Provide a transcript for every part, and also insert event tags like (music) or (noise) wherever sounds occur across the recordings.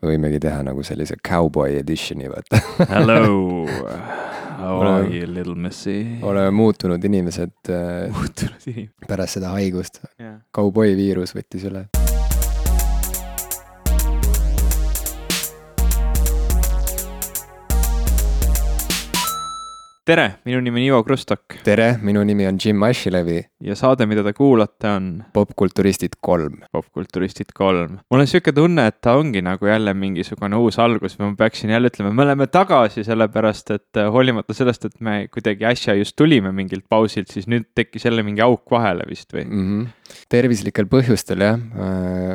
me võimegi teha nagu sellise cowboy edition'i, vaata Hello, (laughs) how are you little missy? oleme muutunud inimesed äh, muutunud inimene. pärast seda haigust. jah, kauboi viirus võttis üle. Tere, minu nimi on Ivo Krustok tere, minu nimi on Jim Ashilevi, ja saade, mida te kuulate, on popkulturistid kolm. Popkulturistid kolm. mul on sihuke tunne, et ta ongi nagu jälle mingisugune uus algus või ma peaksin jälle ütlema, me oleme tagasi, sellepärast et äh, hoolimata sellest, et me kuidagi äsja just tulime mingilt pausilt, siis nüüd tekkis jälle mingi auk vahele vist või? mm. -hmm. tervislikel põhjustel jah,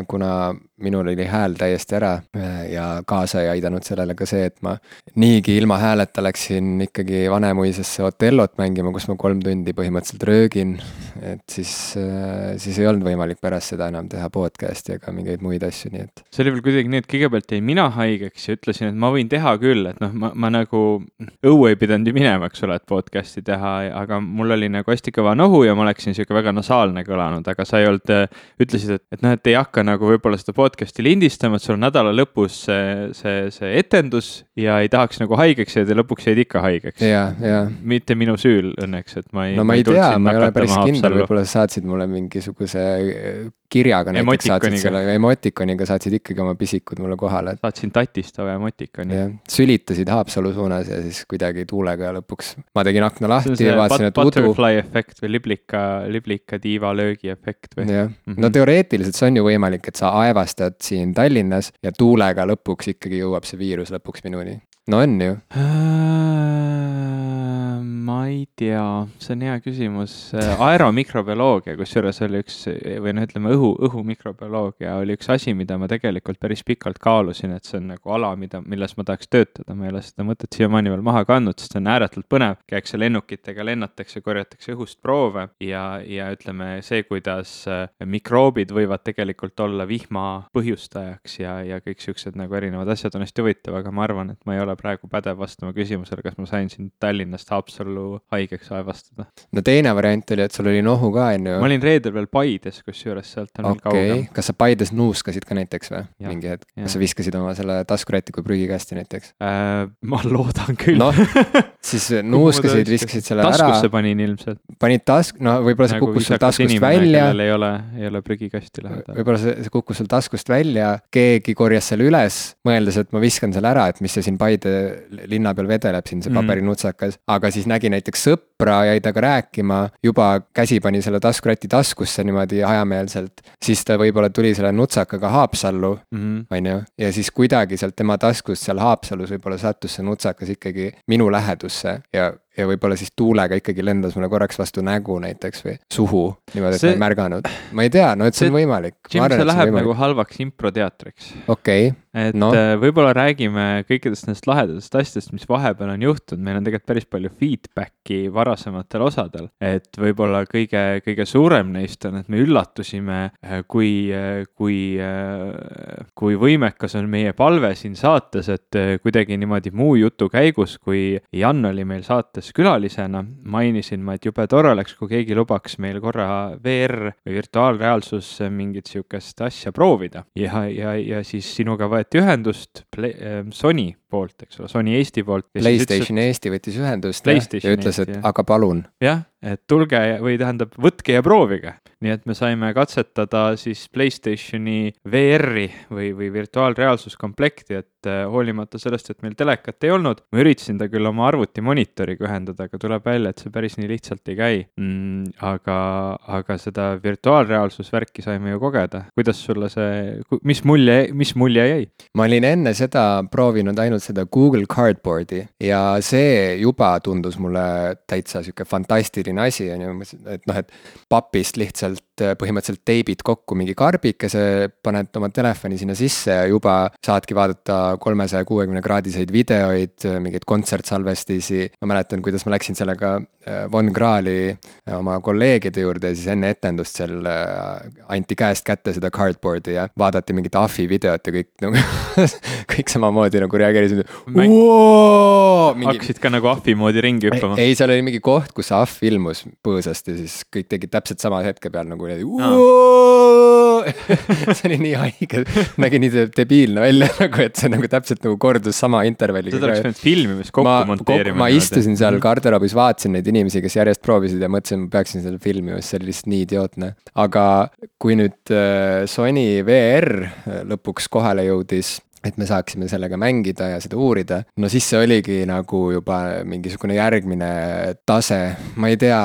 kuna minul oli hääl täiesti ära äh, ja kaasa ei aidanud sellele ka see, et ma niigi ilma hääleta läksin ikkagi Vanemuisesse Otellot mängima, kus ma kolm tundi põhimõtteliselt röögin. Et siis, äh, siis ei olnud võimalik pärast seda enam teha podcast'i ega mingeid muid asju, nii et. see oli veel kuidagi nii, et kõigepealt jäin mina haigeks ja ütlesin, et ma võin teha küll, et noh, ma, ma nagu õue ei pidanud ju minema, eks ole, et podcast'i teha, aga mul oli nagu hästi kõva nohu ja ma oleksin sihuke väga nasaalne kõlanud, aga sa ei olnud, ütlesid, et, et noh, et ei hakka nagu võib-olla seda podcast'i lindistama, et sul on nädala lõpus see, see, see etendus ja ei tahaks nagu haigeks jääda ja lõpuks jäid ikka haigeks. mitte minu süül õnneks, et ma ei. no ma ei tea, ma ei ole päris kindel, võib-olla sa saatsid mulle mingisuguse äh, kirjaga näiteks saatsid selle emotikoniga saatsid ikkagi oma pisikud mulle kohale. saatsin tatistava emotikoni. jah, sülitasid Haapsalu suunas ja siis kuidagi tuulega lõpuks ma tegin akna lahti ja vaatasin, et udu. Butterfly efekt või liblika, liblika tiivalöögi efekt või? jah -hmm., no teoreetiliselt see on ju võimalik, et sa aevastad siin Tallinnas ja tuulega lõpuks ikkagi jõuab see viirus lõpuks minuni. No on ju ma ei tea, see on hea küsimus. aeromikrobioloogia, kusjuures oli üks või noh, ütleme õhu, õhumikrobioloogia oli üks asi, mida ma tegelikult päris pikalt kaalusin, et see on nagu ala, mida, milles ma tahaks töötada, ma ei ole seda mõtet siiamaani veel maha kandnud, sest see on ääretult põnev. käiakse lennukitega, lennatakse, korjatakse õhust proove ja, ja ütleme see, kuidas äh, mikroobid võivad tegelikult olla vihma põhjustajaks ja, ja kõik siuksed nagu erinevad asjad on hästi huvitav, aga ma arvan, et ma ei ole praegu pädev vastama küsimusele, kas ma sain siin Tallinnast Haapsallu haigeks aevastada. no teine variant oli, et sul oli nohu ka, on ju. ma olin reedel veel Paides, kusjuures sealt on okay. kaugem. kas sa Paides nuuskasid ka näiteks või? mingi hetk, kas sa viskasid oma selle taskurätiku prügikasti näiteks äh,? ma loodan küll. noh, (laughs) siis nuuskasid, viskasid selle taskusse ära. taskusse panin ilmselt. panid task-, no võib-olla see nagu kukkus sul taskust välja. ei ole, ei ole prügikasti lähedal. võib-olla see, see kukkus sul taskust välja, keegi korjas selle üles, mõeldes, et ma viskan selle ära, et mis see siin Paide linna peal vedeleb siin, see mm. paberinutsakas, aga siis nägi näiteks sõpra, jäi temaga rääkima, juba käsi pani selle taskuräti taskusse niimoodi hajameelselt. siis ta võib-olla tuli selle nutsakaga Haapsallu, mhm. on ju, ja siis kuidagi sealt tema taskust seal Haapsalus võib-olla sattus see nutsakas ikkagi minu lähedusse ja ja võib-olla siis tuulega ikkagi lendas mulle korraks vastu nägu näiteks või suhu, niimoodi, et see... ma ei märganud. ma ei tea, no et see, see on võimalik. Jim, see läheb see nagu halvaks improteatriks. okei okay et no. Äh, võib-olla räägime kõikidest nendest lahedatest asjadest, mis vahepeal on juhtunud, meil on tegelikult päris palju feedback'i varasematel osadel. et võib-olla kõige, kõige suurem neist on, et me üllatusime, äh, kui, äh, kui, kui võimekas on meie palve siin saates, et kuidagi niimoodi muu jutu käigus, kui Jan oli meil saates külalisena, mainisin ma, et jube tore oleks, kui keegi lubaks meil korra VR või virtuaalreaalsus mingit sihukest asja proovida ja, ja, ja siis sinuga võeti ühendust Play, äh, Sony poolt, eks ole, Sony Eesti poolt. Playstation ütles, Eesti võttis ühendust ja ütles, et aga palun. jah, et tulge või tähendab, võtke ja proovige. nii et me saime katsetada siis Playstationi VR-i või, või virtuaalreaalsuskomplekti, et äh, hoolimata sellest, et meil telekat ei olnud, ma üritasin ta küll oma arvuti monitoriga ühendada, aga tuleb välja, et see päris nii lihtsalt ei käi mm,. aga, aga seda virtuaalreaalsusvärki saime ju kogeda. kuidas sulle see, mis mulje, mis mulje jäi? ma olin enne seda proovinud ainult seda Google Cardboardi ja see juba tundus mulle täitsa sihuke fantastiline asi, on ju, et noh, et papist lihtsalt äh, põhimõtteliselt teibid kokku mingi karbikese, paned oma telefoni sinna sisse ja juba saadki vaadata kolmesaja kuuekümne kraadiseid videoid, mingeid kontsertsalvestisi. ma mäletan, kuidas ma läksin sellega äh, Von Krahli äh, oma kolleegide juurde ja siis enne etendust seal anti käest kätte seda cardboard'i ja vaadati mingit ahvi videot ja kõik (laughs) nagu kõik samamoodi nagu reageerisid Mingi... hakkasid ka nagu ahvi moodi ringi hüppama? ei, seal oli mingi koht, kus ahv ilmus põõsast ja siis kõik tegid täpselt sama hetke peal nagu niimoodi (laughs) see oli nii haige, nägi nii debiilne välja nagu, et see nagu täpselt nagu kordus sama intervalliga. seda oleks pidanud filmimis kokku ma, monteerima. ma istusin seal garderoobis, vaatasin neid inimesi, kes järjest proovisid ja mõtlesin, ma peaksin seda filmima, sest see oli lihtsalt nii idiootne. aga kui nüüd äh, Sony VR lõpuks kohale jõudis et me saaksime sellega mängida ja seda uurida, no siis see oligi nagu juba mingisugune järgmine tase, ma ei tea,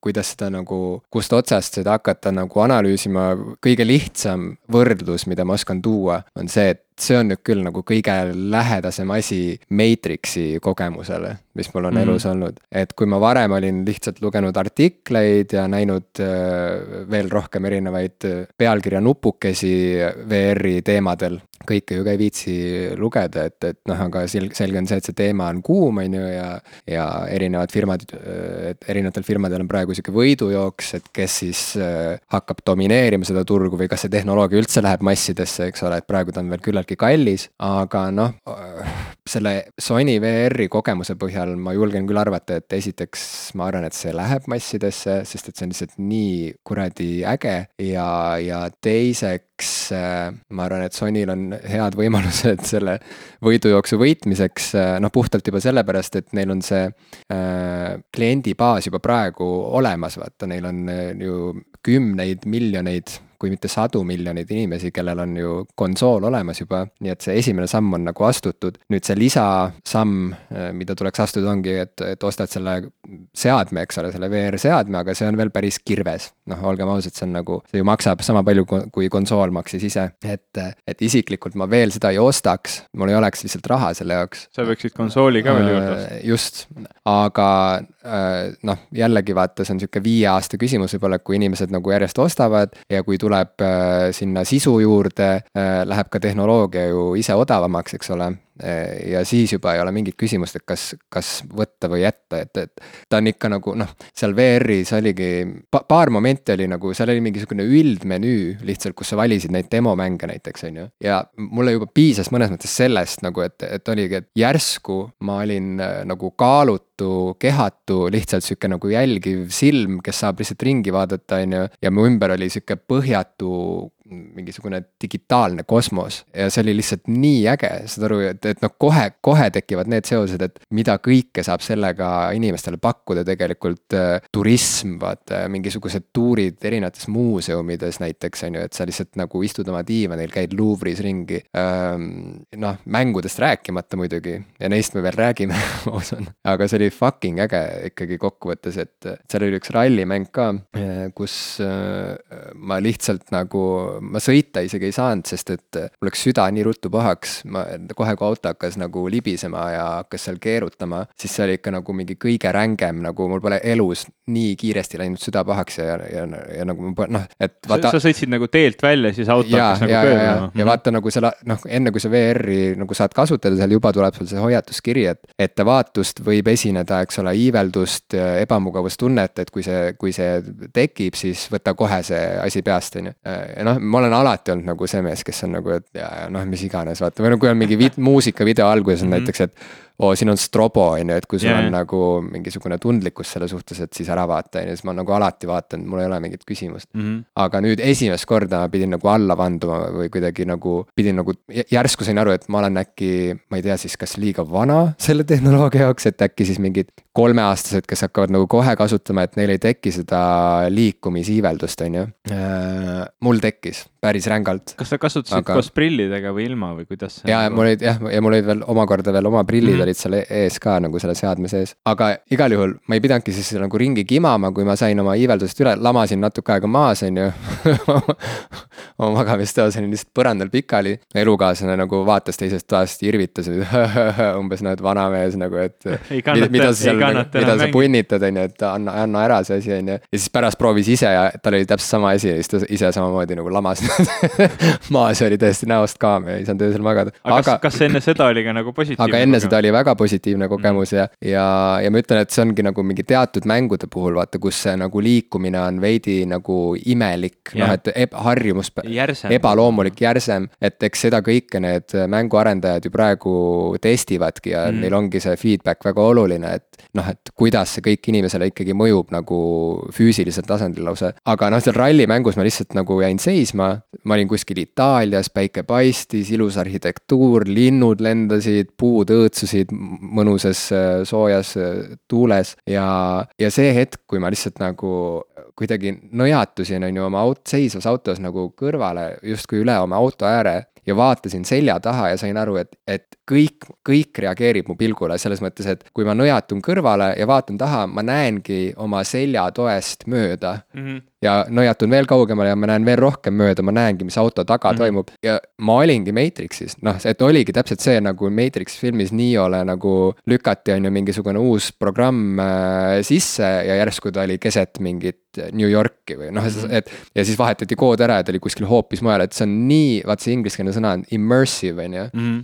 kuidas seda nagu, kust otsast seda hakata nagu analüüsima, kõige lihtsam võrdlus, mida ma oskan tuua, on see, et see on nüüd küll nagu kõige lähedasem asi Matrixi kogemusele, mis mul on mm -hmm. elus olnud. et kui ma varem olin lihtsalt lugenud artikleid ja näinud äh, veel rohkem erinevaid äh, pealkirja nupukesi VR-i teemadel, kõike ju ka ei viitsi lugeda, et, et noh, aga selge, selge on see, et see teema on kuum, on ju, ja, ja erinevad firmad, äh, et erinevatel firmadel on praegu sihuke võidujooks, et kes siis äh, hakkab domineerima seda turgu või kas see tehnoloogia üldse läheb massidesse, eks ole, et praegu ta on veel küllaltki kallis, aga noh, selle Sony VR-i kogemuse põhjal ma julgen küll arvata, et esiteks ma arvan, et see läheb massidesse, sest et see on lihtsalt nii kuradi äge. Ja, ja teiseks äh, ma arvan, et Sonyl on head võimalused (laughs) selle võidujooksu võitmiseks, äh, noh puhtalt juba sellepärast, et neil on see äh, kliendibaas juba praegu olemas, vaata, neil on eh, ju kümneid miljoneid kui mitte sadu miljoneid inimesi, kellel on ju konsool olemas juba, nii et see esimene samm on nagu astutud. nüüd see lisasamm, eh, mida tuleks astuda, ongi, et, et ostad selle seadme, eks ole, selle VR-seadme, aga see on veel päris kirves. noh, olgem ausad, see on nagu, see ju maksab sama palju, kui konsool maksis ise, et, et isiklikult ma veel seda ei ostaks, mul ei oleks lihtsalt raha selle jaoks. sa võiksid konsooli ka veel juurde osta. just, aga Äh, noh, jällegi vaata, see on sihuke viie aasta küsimus võib-olla, kui inimesed nagu järjest ostavad ja kui tuleb äh, sinna sisu juurde, äh, läheb ka tehnoloogia ju ise odavamaks, eks ole ja siis juba ei ole mingit küsimust, et kas, kas võtta või jätta, et, et ta on ikka nagu noh, seal VR-is oligi pa, paar momenti oli nagu, seal oli mingisugune üldmenüü lihtsalt, kus sa valisid neid demomänge näiteks, on ju. ja mulle juba piisas mõnes mõttes sellest nagu, et, et oligi, et järsku ma olin nagu kaalutud kehatu, kehatu, lihtsalt sihuke nagu jälgiv silm, kes saab lihtsalt ringi vaadata, on ju. ja mu ümber oli sihuke põhjatu mingisugune digitaalne kosmos ja see oli lihtsalt nii äge, saad aru, et, et noh, kohe, kohe tekivad need seosed, et mida kõike saab sellega inimestele pakkuda tegelikult äh,. turism, vaata, mingisugused tuurid erinevates muuseumides näiteks on ju, et sa lihtsalt nagu istud oma diivanil, käid Louvre'is ringi ähm,. noh, mängudest rääkimata muidugi ja neist me veel räägime (laughs) ma usun, aga see oli fucking äge ikkagi kokkuvõttes, et seal oli üks rallimäng ka, kus äh, ma lihtsalt nagu, ma sõita isegi ei saanud, sest et mul läks süda nii ruttu pahaks, ma kohe, kui auto hakkas nagu libisema ja hakkas seal keerutama, siis see oli ikka nagu mingi kõige rängem, nagu mul pole elus nii kiiresti läinud süda pahaks ja, ja, ja, ja nagu noh, et vaata. sa sõitsid nagu teelt välja, siis auto ja, hakkas nagu ja, pöörama. ja, ja vaata nagu selle noh, enne kui sa VR-i nagu saad kasutada, seal juba tuleb sul see hoiatuskiri, et ettevaatust võib esineda eks ole, iiveldust, ebamugavustunnet, et kui see, kui see tekib, siis võta kohe see asi peast, on ju. ja noh, ma olen alati olnud nagu see mees, kes on nagu, et ja, ja noh, mis iganes, vaata, või no kui on mingi vid-, muusikavideo alguses on mm -hmm. näiteks, et oo, siin on strobo, on ju, et kui sul yeah. on nagu mingisugune tundlikkus selle suhtes, et siis ära vaata, on ju, siis ma nagu alati vaatan, mul ei ole mingit küsimust mm. -hmm. aga nüüd esimest korda ma pidin nagu alla vanduma või kuidagi nagu, pidin nagu, järsku sain aru, et ma olen äkki, ma ei tea siis, kas liiga vana selle tehnoloogia jaoks, et äkki siis mingid kolmeaastased, kes hakkavad nagu kohe kasutama, et neil ei teki seda liikumisiiveldust, on ju. Äh, mul tekkis Peace. Päris rängalt. kas sa kasutasid aga... koos prillidega või ilma või kuidas? ja nagu..., mul olid jah, ja mul olid veel omakorda veel oma prillid mm -hmm. olid seal ees ka nagu selle seadme sees. aga igal juhul ma ei pidanudki siis nagu ringi kimama, kui ma sain oma iiveldusest üle, lamasin natuke aega maas, on ju (laughs) oma magamistoas olin lihtsalt põrandal pikali. elukaaslane nagu vaatas teisest toast, irvitas (laughs) umbes noh, et vanamees nagu, et. (laughs) mida sa seal, mida sa punnitad, on ju, et anna, anna ära see asi, on ju. ja siis pärast proovis ise ja tal oli täpselt sama asi ja siis ta ise samamoodi nagu lamas (laughs) maas oli täiesti näost kaam ja ei saanud öösel magada. aga, kas, kas enne seda oli ka nagu positiivne? aga enne kogemus? seda oli väga positiivne kogemus mm. ja, ja, ja ma ütlen, et see ongi nagu mingi teatud mängude puhul vaata, kus see nagu liikumine on veidi nagu imelik, noh et eb, harjumus, ebaloomulik, järsem, et eks seda kõike need mänguarendajad ju praegu testivadki ja mm. neil ongi see feedback väga oluline, et noh, et kuidas see kõik inimesele ikkagi mõjub nagu füüsilisel tasandil lausa. aga noh, seal rallimängus ma lihtsalt nagu jäin seisma, ma olin kuskil Itaalias, päike paistis, ilus arhitektuur, linnud lendasid, puud õõtsusid mõnusas soojas tuules ja, ja see hetk, kui ma lihtsalt nagu kuidagi nõjatusin, on ju, oma aut-, seisvas autos nagu kõrvale, justkui üle oma auto ääre ja vaatasin selja taha ja sain aru, et, et kõik, kõik reageerib mu pilgule selles mõttes, et kui ma nõjatun kõrvale ja vaatan taha, ma näengi oma seljatoest mööda mm. -hmm ja nõjatun veel kaugemale ja ma näen veel rohkem mööda, ma näengi, mis auto taga mm -hmm. toimub ja ma olingi Matrixis, noh, et oligi täpselt see nagu Matrix filmis Neole nagu lükati, on ju, mingisugune uus programm äh, sisse ja järsku ta oli keset mingit New Yorki või noh, mhm. et. ja siis vahetati kood ära ja ta oli kuskil hoopis mujal, et see on nii, vaat see ingliskeelne sõna on immersive, on ju mhm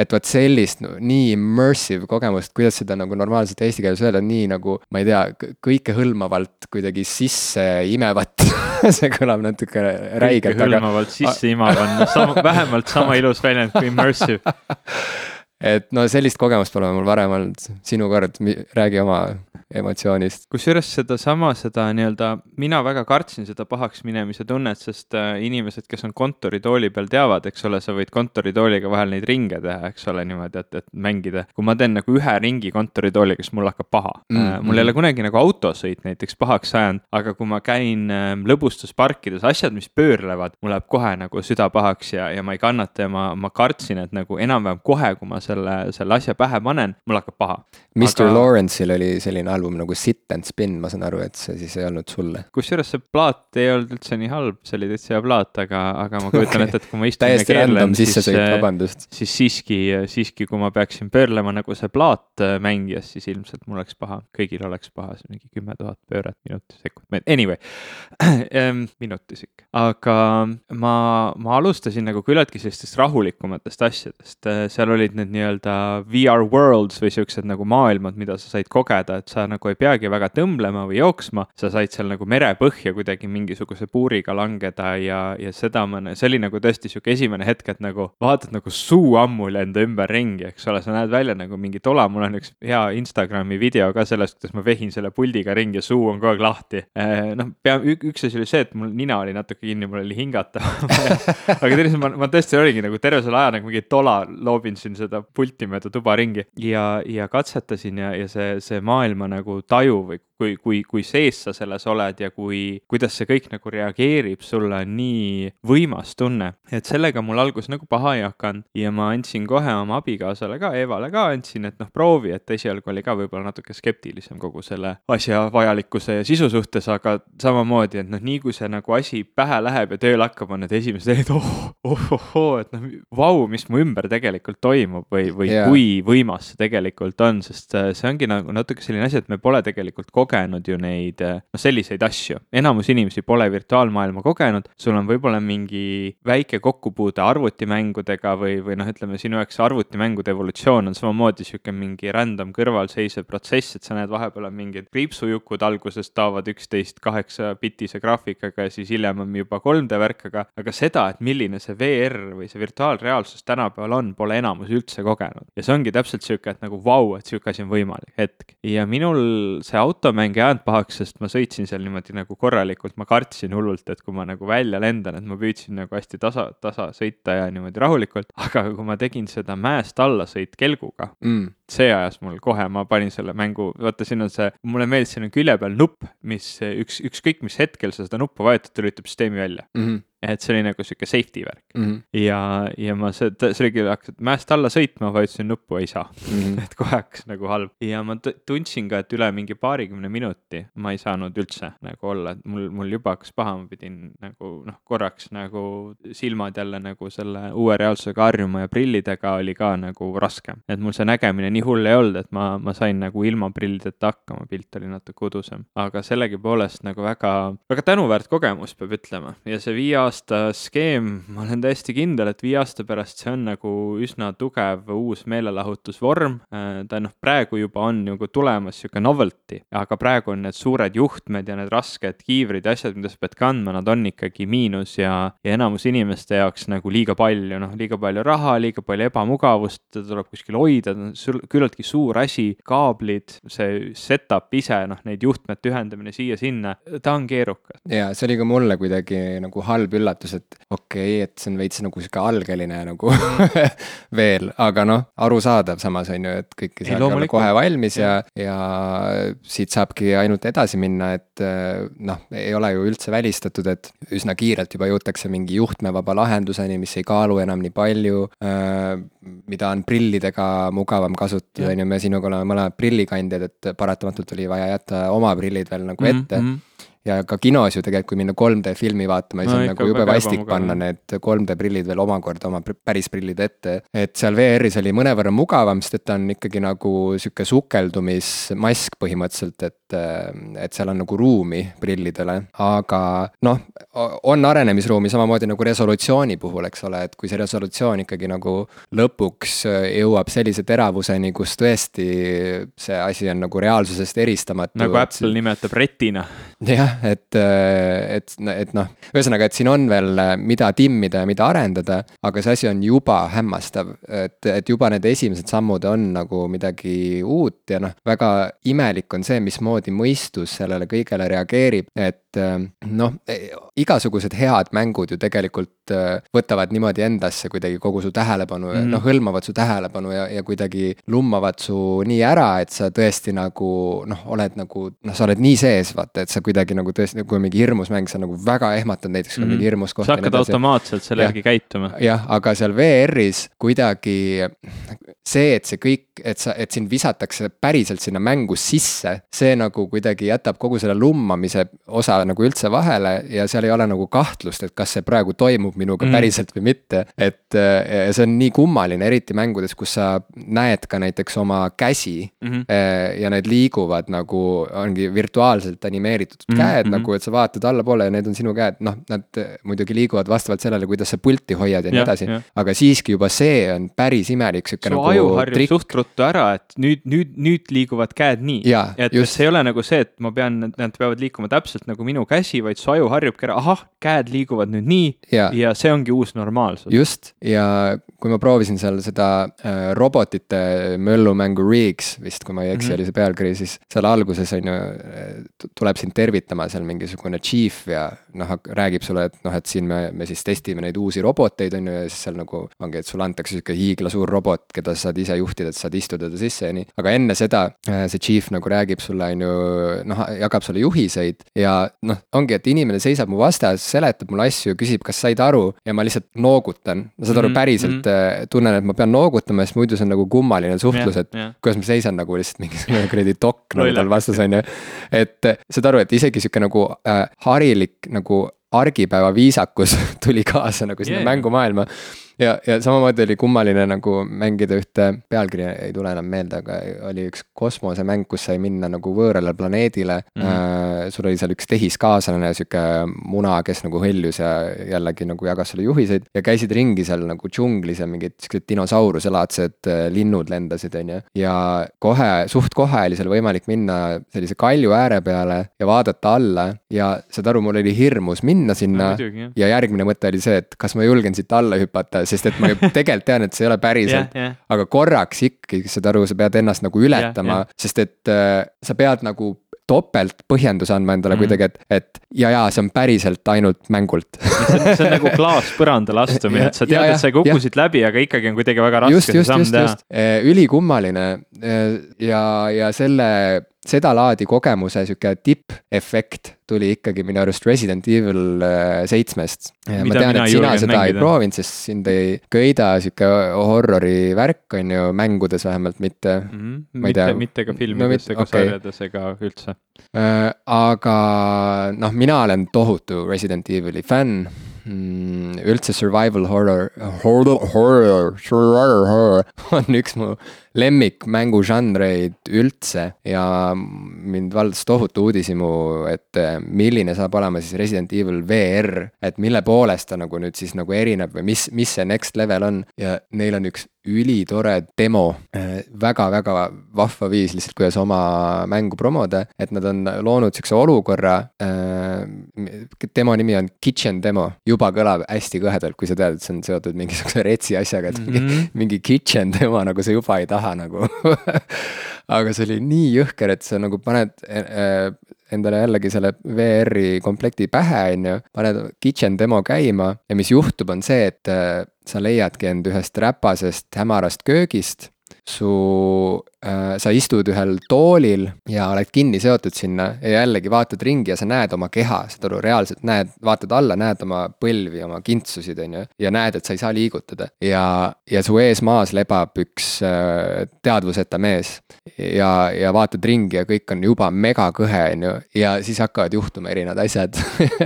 et vot sellist no, nii immersive kogemust, kuidas seda nagu normaalselt eesti keeles öelda, nii nagu ma ei tea, kõikehõlmavalt kuidagi sisse imevat (laughs) see kõlab natuke räigelt. kõikehõlmavalt aga... sisse imav on sama, vähemalt sama ilus väljend kui immersive (laughs) et no sellist kogemust pole mul varem olnud, sinu kord, räägi oma emotsioonist. kusjuures sedasama, seda nii-öelda, mina väga kartsin seda pahaks minemise tunnet, sest äh, inimesed, kes on kontoritooli peal, teavad, eks ole, sa võid kontoritooliga vahel neid ringe teha, eks ole, niimoodi, et, et mängida. kui ma teen nagu ühe ringi kontoritooliga, siis mul hakkab paha mm. -hmm. mul ei ole kunagi nagu autosõit näiteks pahaks ajanud, aga kui ma käin äh, lõbustusparkides, asjad, mis pöörlevad, mul läheb kohe nagu süda pahaks ja, ja ma ei kannata ja ma, ma kartsin, et nagu enam-vähem kohe, kui ma selle, selle asja pähe panen, mul hakkab paha. Mr aga... Lawrence'il oli selline album nagu Sit and Spin, ma saan aru, et see siis ei olnud sulle. kusjuures see plaat ei olnud üldse nii halb, see oli täitsa hea plaat, aga, aga ma kujutan okay. ette, et kui ma istun täiesti random sissesõit, äh, vabandust. siis siiski, siiski, kui ma peaksin pöörlema nagu see plaat äh, mängijas, siis ilmselt mul oleks paha, kõigil oleks paha, see mingi kümme tuhat pööret minutis, sekund, anyway (clears throat) minutis ikka. aga ma, ma alustasin nagu küllaltki sellistest rahulikumatest asjadest, seal olid need nii-öelda VR worlds või siuksed nagu maailmad, mida sa said kogeda, et sa nagu ei peagi väga tõmblema või jooksma. sa said seal nagu merepõhja kuidagi mingisuguse puuriga langeda ja, ja seda ma, see oli nagu tõesti sihuke esimene hetk, et nagu vaatad nagu suu ammu ei lenda ümberringi, eks ole, sa näed välja nagu mingi tola, mul on üks hea Instagrami video ka sellest, kuidas ma vehin selle puldiga ringi ja suu on kogu aeg lahti. Eh, noh, pea, üks asi oli see, et mul nina oli natuke kinni, mul oli hingata (laughs) aga teine asi, ma, ma tõesti olingi nagu terve selle aja nagu mingi tola loobin siin seda pulti mööda tuba ringi ja, ja katsetasin ja, ja see, see maailma nagu taju või kui, kui, kui sees sa selles oled ja kui, kuidas see kõik nagu reageerib sulle, on nii võimas tunne. et sellega mul alguses nagu paha ei hakanud ja ma andsin kohe oma abikaasale ka, Evale ka andsin, et noh, proovi, et esialgu oli ka võib-olla natuke skeptilisem kogu selle asja vajalikkuse ja sisu suhtes, aga samamoodi, et noh, nii kui see nagu asi pähe läheb ja tööle hakkab, on need esimesed hetked, (laughs) oh, oh, oh, oh, et noh, vau, mis mu ümber tegelikult toimub või, või yeah. kui võimas see tegelikult on, sest see ongi nagu natuke selline asi, et me pole tegelikult kogenud kogenud ju neid noh, selliseid asju. enamus inimesi pole virtuaalmaailma kogenud, sul on võib-olla mingi väike kokkupuude arvutimängudega või, või noh, ütleme sinu jaoks arvutimängude evolutsioon on samamoodi sihuke mingi random kõrvalseisev protsess, et sa näed vahepeal on mingid kriipsujukud alguses taovad üksteist kaheksa bitise graafikaga ja siis hiljem on juba 3D värk, aga, aga seda, et milline see VR või see virtuaalreaalsus tänapäeval on, pole enamus üldse kogenud. ja see ongi täpselt sihuke, et nagu vau, et sihuke asi on võimalik hetk. ja minul see automäng mäng ei ajanud pahaks, sest ma sõitsin seal niimoodi nagu korralikult, ma kartsin hullult, et kui ma nagu välja lendan, et ma püüdsin nagu hästi tasa, tasa sõita ja niimoodi rahulikult, aga kui ma tegin seda mäest alla sõit kelguga mm., see ajas mul kohe, ma panin selle mängu, vaata, siin on see, mulle meeldis, siin on külje peal nupp, mis üks, ükskõik mis hetkel sa seda nuppu vajutad, ta lülitab süsteemi välja mm. -hmm et see oli nagu sihuke safety värk mm. -hmm. ja, ja ma seda, see oligi, hakkasid mäest alla sõitma, vajutasin nuppu, ei saa mm. -hmm. (laughs) et kohe hakkas nagu halb ja ma tundsin ka, et üle mingi paarikümne minuti ma ei saanud üldse nagu olla, et mul, mul juba hakkas paha, ma pidin nagu noh, korraks nagu silmad jälle nagu selle uue reaalsusega harjuma ja prillidega oli ka nagu raskem. et mul see nägemine nii nii hull ei olnud, et ma, ma sain nagu ilma prillideta hakkama, pilt oli natuke udusem. aga sellegipoolest nagu väga, väga tänuväärt kogemus, peab ütlema. ja see viie aasta skeem, ma olen täiesti kindel, et viie aasta pärast see on nagu üsna tugev uus meelelahutusvorm. Ta noh, praegu juba on nagu tulemas sihuke novelty, aga praegu on need suured juhtmed ja need rasked kiivrid ja asjad, mida sa pead kandma, nad on ikkagi miinus ja, ja enamus inimeste jaoks nagu liiga palju, noh, liiga palju raha, liiga palju ebamugavust, teda tuleb kuskil hoida, on küllaltki suur asi, kaablid, see setup ise, noh, neid juhtmete ühendamine siia-sinna, ta on keerukas. ja see oli ka mulle kuidagi nagu halb üllatus, et okei okay,, et see on veits nagu sihuke algeline nagu (laughs) veel, aga noh, arusaadav samas on ju, et kõik ei saa olla kohe valmis ja, ja siit saabki ainult edasi minna, et noh, ei ole ju üldse välistatud, et üsna kiirelt juba jõutakse mingi juhtmevaba lahenduseni, mis ei kaalu enam nii palju äh,, mida on prillidega mugavam kasutada, on ju, me sinuga oleme mõlemad prillikandjad, et paratamatult oli vaja jätta oma prillid veel nagu ette mm. -hmm ja ka kinos ju tegelikult, kui minna 3D filmi vaatama, siis no, on nagu jube vastik panna need 3D prillid veel omakorda oma päris prillid ette. et seal VR-is oli mõnevõrra mugavam, sest et ta on ikkagi nagu sihuke sukeldumismask põhimõtteliselt, et, et seal on nagu ruumi prillidele. aga noh, on arenemisruumi samamoodi nagu resolutsiooni puhul, eks ole, et kui see resolutsioon ikkagi nagu lõpuks jõuab sellise teravuseni, kus tõesti see asi on nagu reaalsusest eristamatu. nagu Apple nimetab retina. (laughs) jah, jah, et, et, et noh, ühesõnaga, et siin on veel, mida timmida ja mida arendada, aga see asi on juba hämmastav, et, et juba need esimesed sammud on nagu midagi uut ja noh, väga imelik on see, mismoodi mõistus sellele kõigele reageerib, et noh, igasugused head mängud ju tegelikult võtavad niimoodi endasse kuidagi kogu su tähelepanu mm, noh, hõlmavad su tähelepanu ja, ja kuidagi lummavad su nii ära, et sa tõesti nagu noh, oled nagu noh, sa oled nii sees, vaata, et sa kuidagi nagu tõesti, kui on mingi hirmus mäng, sa nagu väga ehmatad näiteks mm, -hmm. mingi hirmus koht. sa hakkad automaatselt selle järgi käituma. jah, aga seal VR-is kuidagi see, et see kõik, et sa, et sind visatakse päriselt sinna mängu sisse, see nagu kuidagi jätab kogu selle lummamise osa nagu üldse vahele ja seal ei ole nagu kahtlust, et kas see praegu toimub minuga mm. päriselt või mitte. et see on nii kummaline, eriti mängudes, kus sa näed ka näiteks oma käsi mm -hmm. ja need liiguvad nagu ongi virtuaalselt animeeritud mm -hmm käed -hmm. nagu, et sa vaatad allapoole ja need on sinu käed, noh, nad muidugi liiguvad vastavalt sellele, kuidas sa pulti hoiad ja nii edasi. aga siiski juba see on päris imelik sihuke nagu. su aju harjub suht ruttu ära, et nüüd, nüüd, nüüd liiguvad käed nii. et just. see ei ole nagu see, et ma pean, nad peavad liikuma täpselt nagu minu käsi, vaid su aju harjubki ära, ahah, käed liiguvad nüüd nii ja, ja see ongi uus normaalsus. just, ja kui ma proovisin seal seda äh, robotite möllumängu Rigs vist, kui ma ei eksi mm, -hmm. oli see pealkiri, siis seal alguses on ju, äh, tuleb sind tervitama seal mingisugune chief ja noh, räägib sulle, et noh, et siin me, me siis testime neid uusi roboteid, on ju, ja siis seal nagu ongi, et sulle antakse sihuke hiiglasuur robot, keda sa saad ise juhtida, et saad istuda ta sisse ja nii. aga enne seda äh, see chief nagu räägib sulle, on ju, noh, jagab sulle juhiseid ja noh, ongi, et inimene seisab mu vastas, seletab mulle asju, küsib, kas said aru ja ma lihtsalt noogutan. saad aru, mhm, päriselt mm -hmm. Tunnen, et ma pean noogutama, sest muidu see on nagu kummaline suhtlus, et yeah, yeah. kuidas ma seisan nagu lihtsalt mingisugune (laughs) kuradi dokk nagu tal vastas, on ju. et saad aru, et isegi sihuke nagu äh, harilik nagu argipäeva viisakus (laughs) tuli kaasa nagu sinna yeah. mängumaailma ja, ja samamoodi oli kummaline nagu mängida ühte, pealkiri ei tule enam meelde, aga oli üks kosmosemäng, kus sai minna nagu võõrale planeedile mm. -hmm. Äh, sul oli seal üks tehiskaaslane, sihuke muna, kes nagu hõljus ja jällegi nagu jagas sulle juhiseid ja käisid ringi seal nagu džunglis ja mingid siuksed dinosauruse-laadsed äh, linnud lendasid, on ju. ja kohe, suht kohe oli seal võimalik minna sellise kalju ääre peale ja vaadata alla ja saad aru, mul oli hirmus minna sinna no, ja järgmine mõte oli see, et kas ma julgen siit alla hüpata sest et ma ju (laughs) tegelikult tean, et see ei ole päriselt yeah,. Yeah. aga korraks ikkagi, saad aru, sa pead ennast nagu ületama yeah,, sest et äh, sa pead nagu topelt põhjenduse andma endale mm. kuidagi, et, et ja, ja see on päriselt ainult mängult see, on, see on nagu klaas põrandale (laughs) astumine, et sa tead, et sa kukkusid ja. läbi, aga ikkagi on kuidagi väga raske just, just, just, just. ülikummaline ja, ja selle sedalaadi kogemuse sihuke tippefekt tuli ikkagi minu arust Resident Evil äh, seitsmest. ma tean, et sina seda mängida. ei proovinud, sest sind ei köida sihuke horrori värk, on ju, mängudes vähemalt mitte mm. -hmm. tea. mitte ka filmides no, ega okay. sarjades ega üldse äh,. aga noh, mina olen tohutu Resident Evil'i fänn üldse survival horror, horror, horror, survival horror (laughs) on üks mu lemmik mängužanreid üldse ja mind valdas tohutu uudishimu, et eh, milline saab olema siis Resident Evil VR, et mille poolest ta nagu nüüd siis nagu erineb või mis, mis see next level on. Ja neil on üks ülitore demo äh,. väga-väga vahva viis lihtsalt, kuidas oma mängu promoda, et nad on loonud sihukese olukorra äh,. demo nimi on Kitchen Demo, juba kõlab hästi kõhedalt, kui sa tead, et see on seotud mingisuguse retsi asjaga, et mm -hmm. mingi, mingi kitchen demo nagu sa juba ei taha nagu (laughs) aga see oli nii jõhker, et sa nagu paned äh, endale jällegi selle VR-i komplekti pähe, on ju, paned kitchen demo käima ja mis juhtub, on see, et äh, sa leiadki end ühest räpasest hämarast köögist. Su sa istud ühel toolil ja oled kinni seotud sinna ja jällegi vaatad ringi ja sa näed oma keha, saad aru, reaalselt näed, vaatad alla, näed oma põlvi, oma kintsusid, on ju. ja näed, et sa ei saa liigutada ja, ja su ees maas lebab üks äh, teadvuseta mees. ja, ja vaatad ringi ja kõik on juba megakõhe, on ju, ja siis hakkavad juhtuma erinevad asjad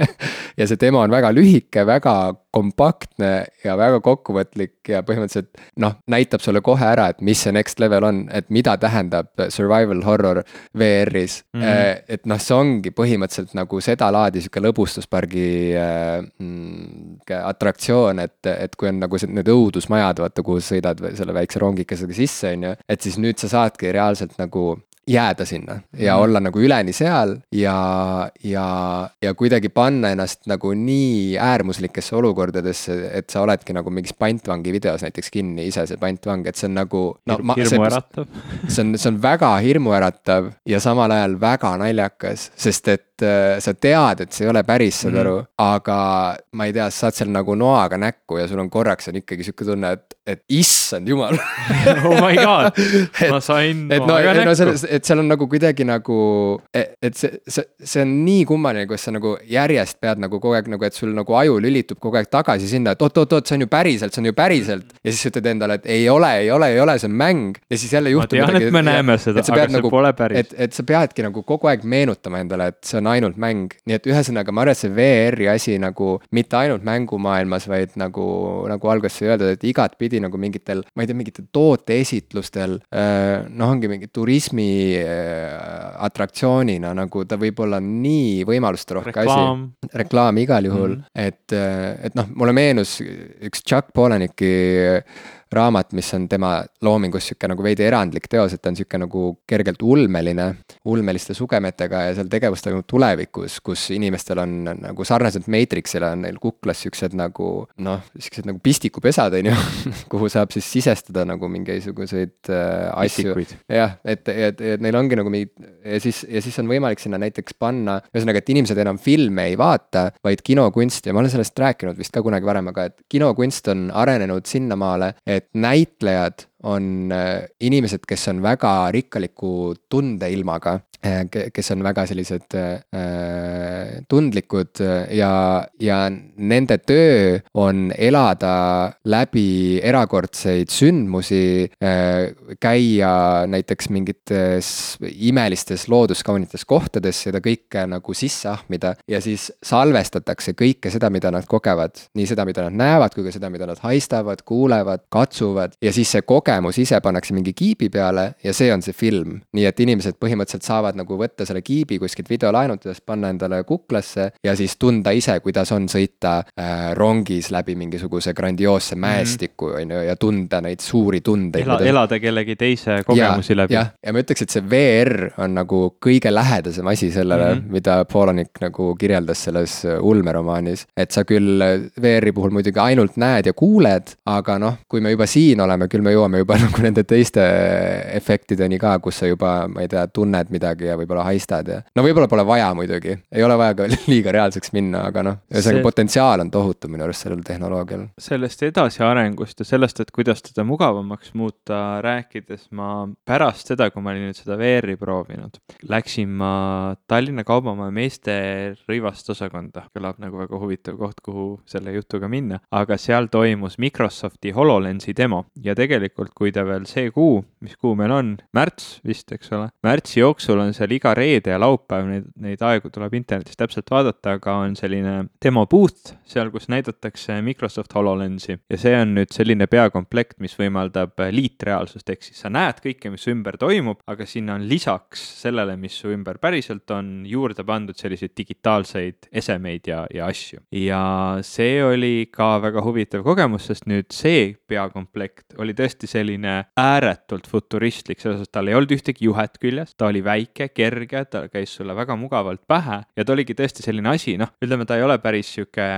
(laughs) ja see demo on väga lühike, väga kompaktne ja väga kokkuvõtlik ja põhimõtteliselt noh, näitab sulle kohe ära, et mis see next level on, et mida tähendab survival horror VR-is mm. -hmm. et noh, see ongi põhimõtteliselt nagu sedalaadi sihuke lõbustuspargi äh, mm, atraktsioon, et, et kui on nagu need õudusmajad, vaata, kuhu sa sõidad selle väikse rongikesega sisse, on ju. et siis nüüd sa saadki reaalselt nagu jääda sinna ja mm. olla nagu üleni seal ja, ja, ja kuidagi panna ennast nagu nii äärmuslikesse olukordadesse, et sa oledki nagu mingis pantvangi videos näiteks kinni, ise see pantvang, et see on nagu no,. hirmuäratav. see on, see on väga hirmuäratav ja samal ajal väga naljakas, sest et äh, sa tead, et see ei ole päris, saad mm. aru, aga ma ei tea, sa saad seal nagu noaga näkku ja sul on korraks on ikkagi sihuke tunne, et, et issand jumal (laughs) oh my god, (laughs) ma sain et no, no selles, et seal on nagu kuidagi nagu, e, et see, see, see on nii kummaline, kuidas sa nagu järjest pead nagu kogu aeg nagu, et sul nagu aju lülitub kogu aeg tagasi sinna, et oot-oot-oot, see on ju päriselt, see on ju päriselt. ja siis ütled endale, et ei ole, ei ole, ei ole, see on mäng ja siis jälle juhtub. ma tean, et me näeme seda, aga see nagu, pole päris. et, et sa peadki nagu kogu aeg meenutama endale, et see on ainult mäng, nii et ühesõnaga ma arvan, et see VR-i asi nagu mitte ainult mängumaailmas, vaid nagu, nagu alguses sai öeldud, et igatpidi nagu mingitel, ma ei tea, mingitel tooteesitlustel. Äh, noh, ongi mingi turismi Äh, atraktsioonina, nagu ta võib olla nii võimalusterohke asi. reklaam igal juhul mm, -hmm. et, äh, et noh, mulle meenus üks Chuck Polanicki raamat, mis on tema loomingus sihuke nagu veidi erandlik teos, et ta on sihuke nagu kergelt ulmeline, ulmeliste sugemetega ja seal tegevus toimub tulevikus, kus inimestel on nagu sarnaselt Matrixile on neil kuklas siuksed nagu noh, siuksed nagu pistikupesad, on ju (laughs) kuhu saab siis sisestada nagu mingisuguseid äh, asju. jah, et, et, et neil ongi nagu mingid ja siis, ja siis on võimalik sinna näiteks panna, ühesõnaga, et inimesed enam filme ei vaata, vaid kinokunsti ja ma olen sellest rääkinud vist ka kunagi varem, aga et kinokunst on arenenud sinnamaale, et et näitlejad on äh, inimesed, kes on väga rikkaliku tundeilmaga kes on väga sellised äh, tundlikud äh, ja, ja nende töö on elada läbi erakordseid sündmusi äh,. käia näiteks mingites imelistes looduskaunites kohtades, seda kõike nagu sisse ahmida ja siis salvestatakse kõike seda, mida nad kogevad. nii seda, mida nad näevad, kui ka seda, mida nad haistavad, kuulevad, katsuvad ja siis see kogemus ise pannakse mingi kiibi peale ja see on see film. nii et inimesed põhimõtteliselt saavad saad nagu võtta selle kiibi kuskilt videolaenutades, panna endale kuklasse ja siis tunda ise, kuidas on sõita äh, rongis läbi mingisuguse grandioosse mhm. mäestiku, on ju, ja tunda neid suuri tundeid Ela,. elada kellegi teise kogemusi ja, läbi. jah, ja ma ütleks, et see VR on nagu kõige lähedasem asi sellele mm, -hmm. mida Polanik nagu kirjeldas selles äh, ulmeromaanis. et sa küll VR-i puhul muidugi ainult näed ja kuuled, aga noh, kui me juba siin oleme, küll me jõuame juba (laughs) nagu nende teiste efektideni ka, kus sa juba, ma ei tea, tunned midagi midagi ja võib-olla haistad ja. no võib-olla pole vaja muidugi, ei ole vaja ka (laughs) liiga reaalseks minna, aga noh, ühesõnaga see... potentsiaal on tohutu minu arust sellel tehnoloogial. sellest edasiarengust ja sellest, et kuidas teda mugavamaks muuta rääkides, ma pärast seda, kui ma olin nüüd seda VR-i proovinud, läksin ma Tallinna Kaubamaja meeste rõivast osakonda, kõlab nagu väga huvitav koht, kuhu selle jutuga minna, aga seal toimus Microsofti HoloLensi demo ja tegelikult, kui ta veel see kuu, mis kuu meil on, märts vist, eks ole, märtsi jooksul on seal iga reede ja laupäev, neid, neid aegu tuleb internetis täpselt vaadata, aga on selline demo booth seal, kus näidatakse Microsoft HoloLensi. Ja see on nüüd selline peakomplekt, mis võimaldab liitreaalsust, ehk siis sa näed kõike, mis ümber toimub, aga sinna on lisaks sellele, mis su ümber päriselt on, juurde pandud selliseid digitaalseid esemeid ja, ja asju. ja see oli ka väga huvitav kogemus, sest nüüd see peakomplekt oli tõesti selline ääretult futuristlik, selles suhtes tal ei olnud ühtegi juhet küljes, ta oli väike, kerge, ta käis sulle väga mugavalt pähe ja ta oligi tõesti selline asi, noh, ütleme, ta ei ole päris sihuke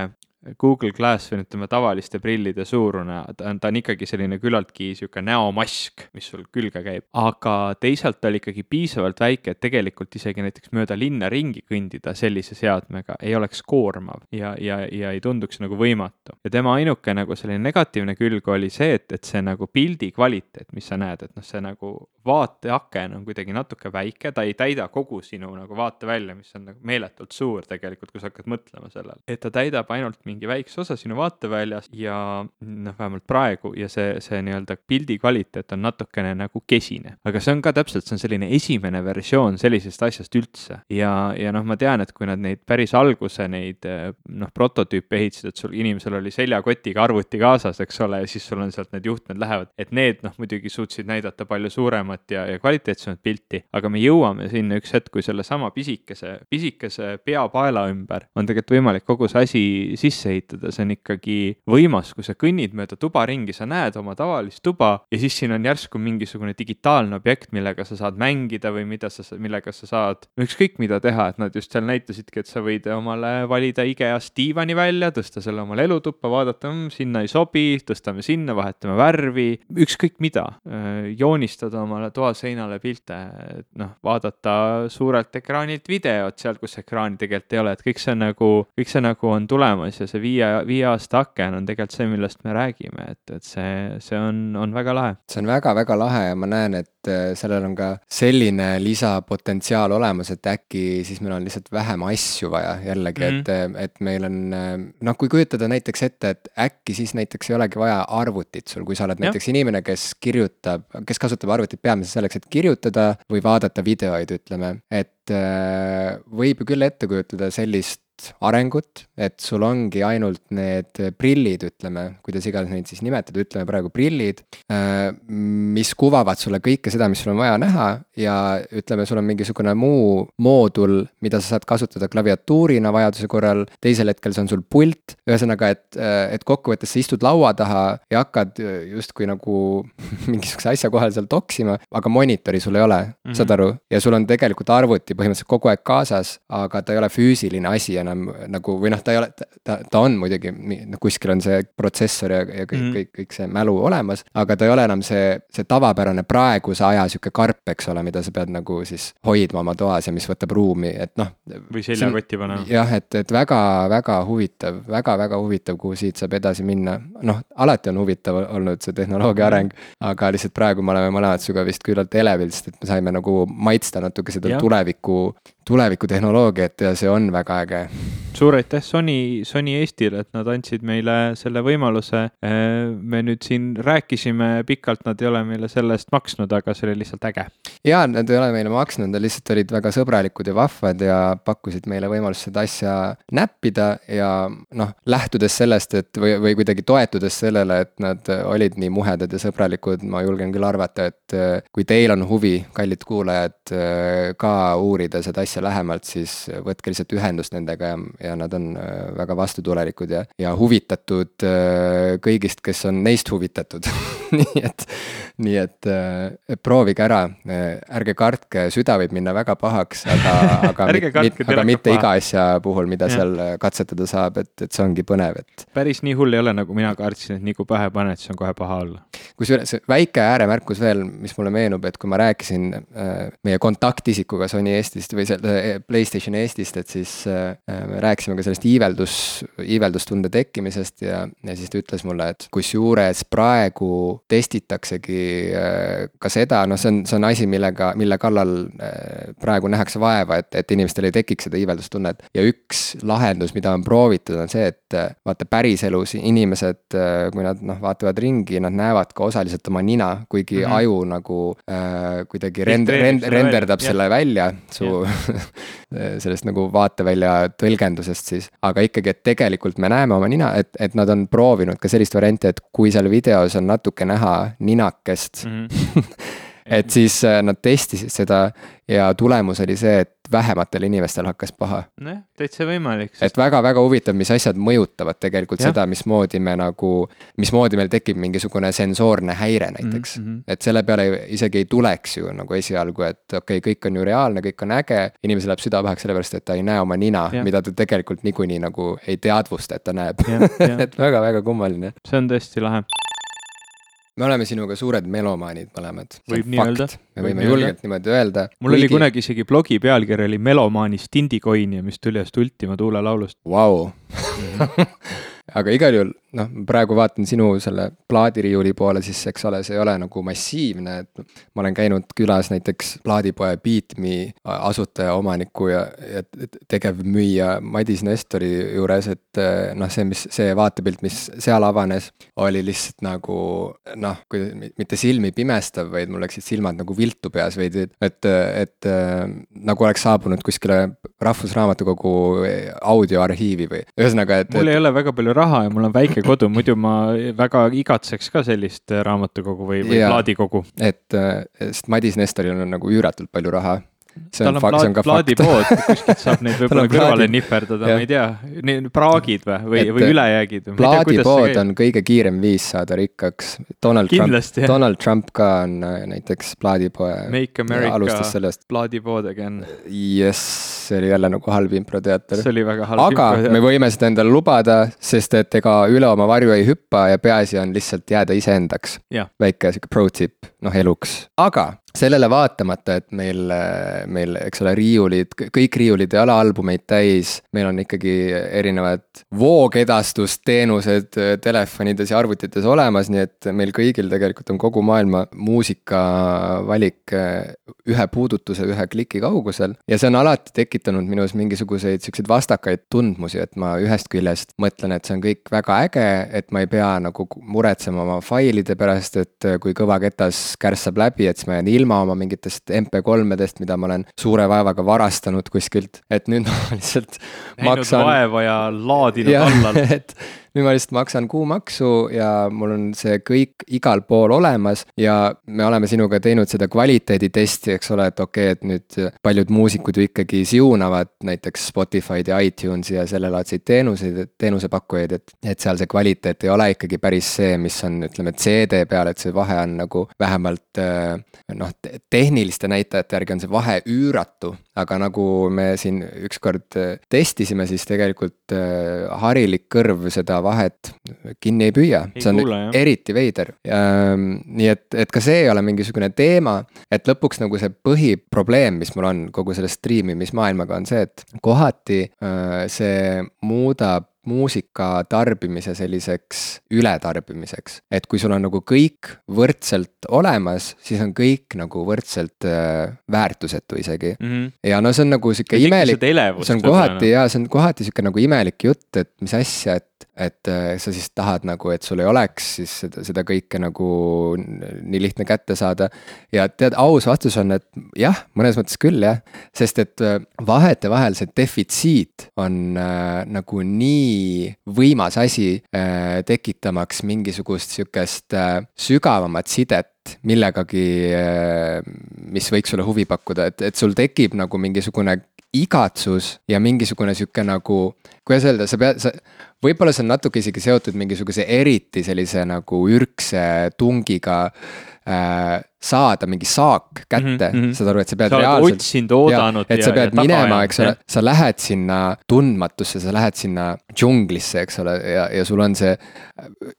Google Glass või ütleme tavaliste prillide suurune, ta on, ta on ikkagi selline küllaltki sihuke näomask, mis sul külge käib. aga teisalt ta oli ikkagi piisavalt väike, et tegelikult isegi näiteks mööda linna ringi kõndida sellise seadmega ei oleks koormav ja, ja, ja ei tunduks nagu võimatu. ja tema ainuke nagu selline negatiivne külg oli see, et, et see nagu pildi kvaliteet, mis sa näed, et noh, see nagu vaateaken on kuidagi natuke väike, ta ei täida kogu sinu nagu vaatevälja, mis on nagu meeletult suur tegelikult, kui sa hakkad mõtlema sellele. et ta täidab ainult mingi väikse osa sinu vaateväljas ja noh, vähemalt praegu ja see, see nii-öelda pildi kvaliteet on natukene nagu kesine. aga see on ka täpselt, see on selline esimene versioon sellisest asjast üldse. Ja, ja noh, ma tean, et kui nad neid päris alguse neid noh, prototüüpe ehitasid, et sul inimesel oli seljakotiga arvuti kaasas, eks ole, ja siis sul on sealt need juhtmed lähevad, et need noh, muidugi suutsid näidata palju suuremat ja, ja kvaliteetsemat pilti, aga me jõuame sinna üks hetk, kui sellesama pisikese, pisikese peapaela ümber on tegelikult võimalik kogu see asi sisse sisse ehitada, see on ikkagi võimas, kui sa kõnnid mööda tuba ringi, sa näed oma tavalist tuba ja siis siin on järsku mingisugune digitaalne objekt, millega sa saad mängida või mida sa, millega sa saad ükskõik mida teha, et nad just seal näitasidki, et sa võid omale valida IKEA-st diivani välja, tõsta selle omale elutuppa, vaadata mmm,, sinna ei sobi, tõstame sinna, vahetame värvi, ükskõik mida. joonistada omale toaseinale pilte, et noh, vaadata suurelt ekraanilt videot sealt, kus ekraani tegelikult ei ole, et kõik see nagu, kõik see nagu on tulemas ja see see viie, viie aasta aken on tegelikult see, millest me räägime, et, et see, see on, on väga lahe. see on väga-väga lahe ja ma näen, et äh, sellel on ka selline lisapotentsiaal olemas, et äkki siis meil on lihtsalt vähem asju vaja jällegi mm, -hmm. et, mhm. et meil on äh, noh, kui kujutada näiteks ette, et äkki siis näiteks ei olegi vaja arvutit sul, kui sa oled näiteks ja. inimene, kes kirjutab, kes kasutab arvutit peamiselt selleks, et kirjutada või vaadata videoid, ütleme, et äh, võib ju küll ette kujutada sellist arengut, et sul ongi ainult need prillid, ütleme, kuidas iganes neid siis nimetada, ütleme praegu prillid, äh, mis kuvavad sulle kõike seda, mis sul on vaja näha ja ütleme, sul on mingisugune muu moodul, mida sa saad kasutada klaviatuurina vajaduse korral, teisel hetkel see on sul pult, ühesõnaga, et, äh, et kokkuvõttes sa istud laua taha ja hakkad justkui nagu (laughs) mingisuguse asja kohal seal toksima, aga monitori sul ei ole mm, -hmm. saad aru, ja sul on tegelikult arvuti põhimõtteliselt kogu aeg kaasas, aga ta ei ole füüsiline asi enam nagu või noh, ta ei ole, ta, ta on muidugi, noh kuskil on see protsessor ja, ja kõik mm., kõik, kõik see mälu olemas, aga ta ei ole enam see, see tavapärane praeguse aja sihuke karp, eks ole, mida sa pead nagu siis hoidma oma toas ja mis võtab ruumi, et noh. või seljakotti panema. jah, et, et väga-väga huvitav väga,, väga-väga huvitav, kuhu siit saab edasi minna. noh, alati on huvitav olnud see tehnoloogia mm. areng, aga lihtsalt praegu me oleme mõlemad sinuga vist küllalt elevil, sest et me saime nagu maitsta natuke seda ja. tuleviku tulevikutehnoloogiat ja see on väga äge. suur aitäh Sony, Sony Eestile, et nad andsid meile selle võimaluse. Äh, me nüüd siin rääkisime pikalt, nad ei ole meile selle eest maksnud, aga see oli lihtsalt äge. ja, nad ei ole meile maksnud, nad lihtsalt olid väga sõbralikud ja vahvad ja pakkusid meile võimalust seda asja näppida ja noh, lähtudes sellest, et või, või kuidagi toetudes sellele, et nad olid nii muhedad ja sõbralikud, ma julgen küll arvata, et äh, kui teil on huvi, kallid kuulajad, äh, ka uurida seda asja asja lähemalt, siis võtke lihtsalt ühendust nendega ja, ja nad on äh, väga vastutulelikud ja, ja huvitatud äh, kõigist, kes on neist huvitatud (laughs) (laughs) nii et, nii et äh, proovige ära, ärge kartke, süda võib minna väga pahaks, aga, aga, (laughs) mit, aga mitte paha. iga asja puhul, mida ja. seal katsetada saab, et, et see ongi põnev, et. päris nii hull ei ole, nagu mina kartsin, et nii kui pähe paned, siis on kohe paha olla. kusjuures väike ääremärkus veel, mis mulle meenub, et kui ma rääkisin meie kontaktisikuga Sony Eestist või seal Eh, Playstation Eestist, et siis äh, me rääkisime ka sellest iiveldus, iiveldustunde tekkimisest ja, ja siis ta ütles mulle, et kusjuures praegu testitaksegi äh, ka seda, noh, see on, see on asi, millega, mille kallal äh, praegu nähakse vaeva, et, et inimestel ei tekiks seda iiveldustunnet. ja üks lahendus, mida on proovitud, on see, et äh, vaata päriselus inimesed, kui nad noh, vaatavad ringi, nad näevad ka osaliselt oma nina, kuigi mm -hmm. aju nagu äh, kuidagi rend-, rend-, renderdab välja. selle välja su (laughs) sellest nagu vaatevälja tõlgendusest siis. aga ikkagi, et tegelikult me näeme oma nina, et, et nad on proovinud ka sellist varianti, et kui seal videos on natuke näha ninakest mm. -hmm. et siis äh, nad testisid seda ja tulemus oli see, et vähematel inimestel hakkas paha. nojah, täitsa võimalik sest.... et väga-väga huvitav, mis asjad mõjutavad tegelikult ja. seda, mismoodi me nagu, mismoodi meil tekib mingisugune sensoorne häire näiteks mm. -hmm. et selle peale isegi ei tuleks ju nagu esialgu, et okei okay,, kõik on ju reaalne, kõik on äge. inimesel läheb süda pahaks sellepärast, et ta ei näe oma nina, mida ta tegelikult niikuinii nagu ei teadvusta, et ta näeb (laughs) et väga-väga kummaline. see on tõesti lahe me oleme sinuga suured melomaanid mõlemad. võib nii öelda. me võime Võib julgelt niimoodi öelda. mul kuigi... oli kunagi isegi blogi pealkiri oli Melomaanist Indikoini, mis tuli ühest Ultima tuulelaulust. Vau. (laughs) aga igal juhul noh, praegu vaatan sinu selle plaadiriiuli poole, siis eks ole, see ei ole nagu massiivne, et ma olen käinud külas näiteks plaadipoe Beatme asutaja, omaniku ja, ja tegevmüüja Madis Nestori juures, et noh, see, mis, see vaatepilt, mis seal avanes, oli lihtsalt nagu noh, kui mitte silmi pimestav, vaid mul läksid silmad nagu viltu peas veidi, et, et, et nagu oleks saabunud kuskile Rahvusraamatukogu audioarhiivi või ühesõnaga, et. mul ei ole väga palju raha ja mul on väike kodu, muidu ma väga igatseks ka sellist raamatukogu või, või plaadikogu. et, sest Madis Nestoril on nagu üüratult palju raha tal on, on plaad, plaadipood, kuskilt saab neid (laughs) võib-olla kõrvale plaadi... nihverdada, ma ei tea, praagid või, või, või ülejäägid. plaadipood on kõige kiirem viis saada rikkaks. Donald Kindlasti, Trump, Donald Trump ka on äh, näiteks plaadipoe. Make America plaadipood again. jess, see oli jälle nagu halb improteater. see oli väga halb aga improteater. me võime seda endale lubada, sest et ega üle oma varju ei hüppa ja peaasi on lihtsalt jääda iseendaks. väike sihuke pro tip, noh eluks, aga sellele vaatamata, et meil, meil, eks ole, riiulid, kõik riiulid ei ole albumeid täis, meil on ikkagi erinevad voogedastusteenused telefonides ja arvutites olemas, nii et meil kõigil tegelikult on kogu maailma muusikavalik ühe puudutuse, ühe kliki kaugusel. ja see on alati tekitanud minus mingisuguseid siukseid vastakaid tundmusi, et ma ühest küljest mõtlen, et see on kõik väga äge, et ma ei pea nagu muretsema oma failide pärast, et kui kõvaketas kärssab läbi, et siis ma jään ilma oma mingitest MP3-dest, mida ma olen suure vaevaga varastanud kuskilt, et nüüd ma lihtsalt. näinud vaeva ja laadinud alla. (laughs) et nüüd ma lihtsalt maksan kuumaksu ja mul on see kõik igal pool olemas ja me oleme sinuga teinud seda kvaliteeditesti, eks ole, et okei okay,, et nüüd paljud muusikud ju ikkagi siunavad näiteks Spotify'd ja iTunesi ja sellelaadseid teenuseid, teenusepakkujaid, et, et seal see kvaliteet ei ole ikkagi päris see, mis on, ütleme, CD peal, et see vahe on nagu vähemalt noh, tehniliste näitajate järgi on see vahe üüratu aga nagu me siin ükskord testisime, siis tegelikult harilik kõrv seda vahet kinni ei püüa, see on kuule, eriti veider. nii et, et ka see ei ole mingisugune teema, et lõpuks nagu see põhiprobleem, mis mul on kogu selle striimimismaailmaga, on see, et kohati äh, see muudab muusika tarbimise selliseks ületarbimiseks. et kui sul on nagu kõik võrdselt olemas, siis on kõik nagu võrdselt äh, väärtusetu isegi mm. -hmm. ja no see on nagu sihuke imelik, see on kohati ja see on kohati sihuke nagu imelik jutt, et mis asja, et et äh, sa siis tahad nagu, et sul ei oleks siis seda, seda kõike nagu nii lihtne kätte saada. ja tead, aus vastus on, et jah, mõnes mõttes küll jah, sest et äh, vahetevahel see defitsiit on äh, nagu nii võimas asi äh, tekitamaks mingisugust sihukest äh, sügavamat sidet millegagi, äh, mis võiks sulle huvi pakkuda, et, et sul tekib nagu mingisugune igatsus ja mingisugune sihuke nagu, kuidas öelda, sa pead, sa, võib-olla see on natuke isegi seotud mingisuguse eriti sellise nagu ürgse tungiga äh, saada mingi saak kätte mm, -hmm. saad aru, et sa pead sa reaalselt. otsinud, oodanud. et sa pead ja minema, eks ole, sa lähed sinna tundmatusse, sa lähed sinna džunglisse, eks ole, ja, ja sul on see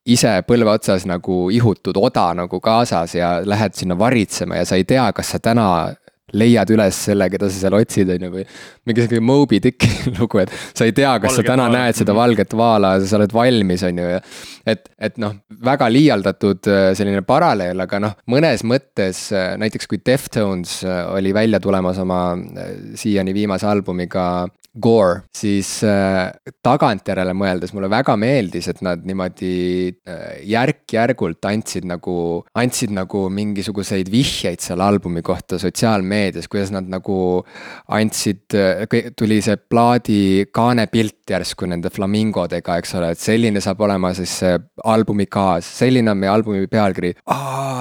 ise põlve otsas nagu ihutud oda nagu kaasas ja lähed sinna varitsema ja sa ei tea, kas sa täna leiad üles selle, keda sa seal otsid, on ju, või mingi sihuke Moby Dicki (laughs) lugu, et sa ei tea, kas valget sa täna vaala. näed seda mhm. valget vaala, sa oled valmis, on ju, ja et, et noh, väga liialdatud äh, selline paralleel, aga noh, mõnes mõttes äh, näiteks kui Deftones äh, oli välja tulemas oma siiani viimase albumiga Gore, siis äh, tagantjärele mõeldes mulle väga meeldis, et nad niimoodi äh, järk-järgult andsid nagu, andsid nagu mingisuguseid vihjeid selle albumi kohta sotsiaalmeedias, kuidas nad nagu andsid äh,, tuli see plaadi kaanepilt järsku nende flamingodega, eks ole, et selline saab olema siis see albumi kaas, selline on meie albumi pealkiri.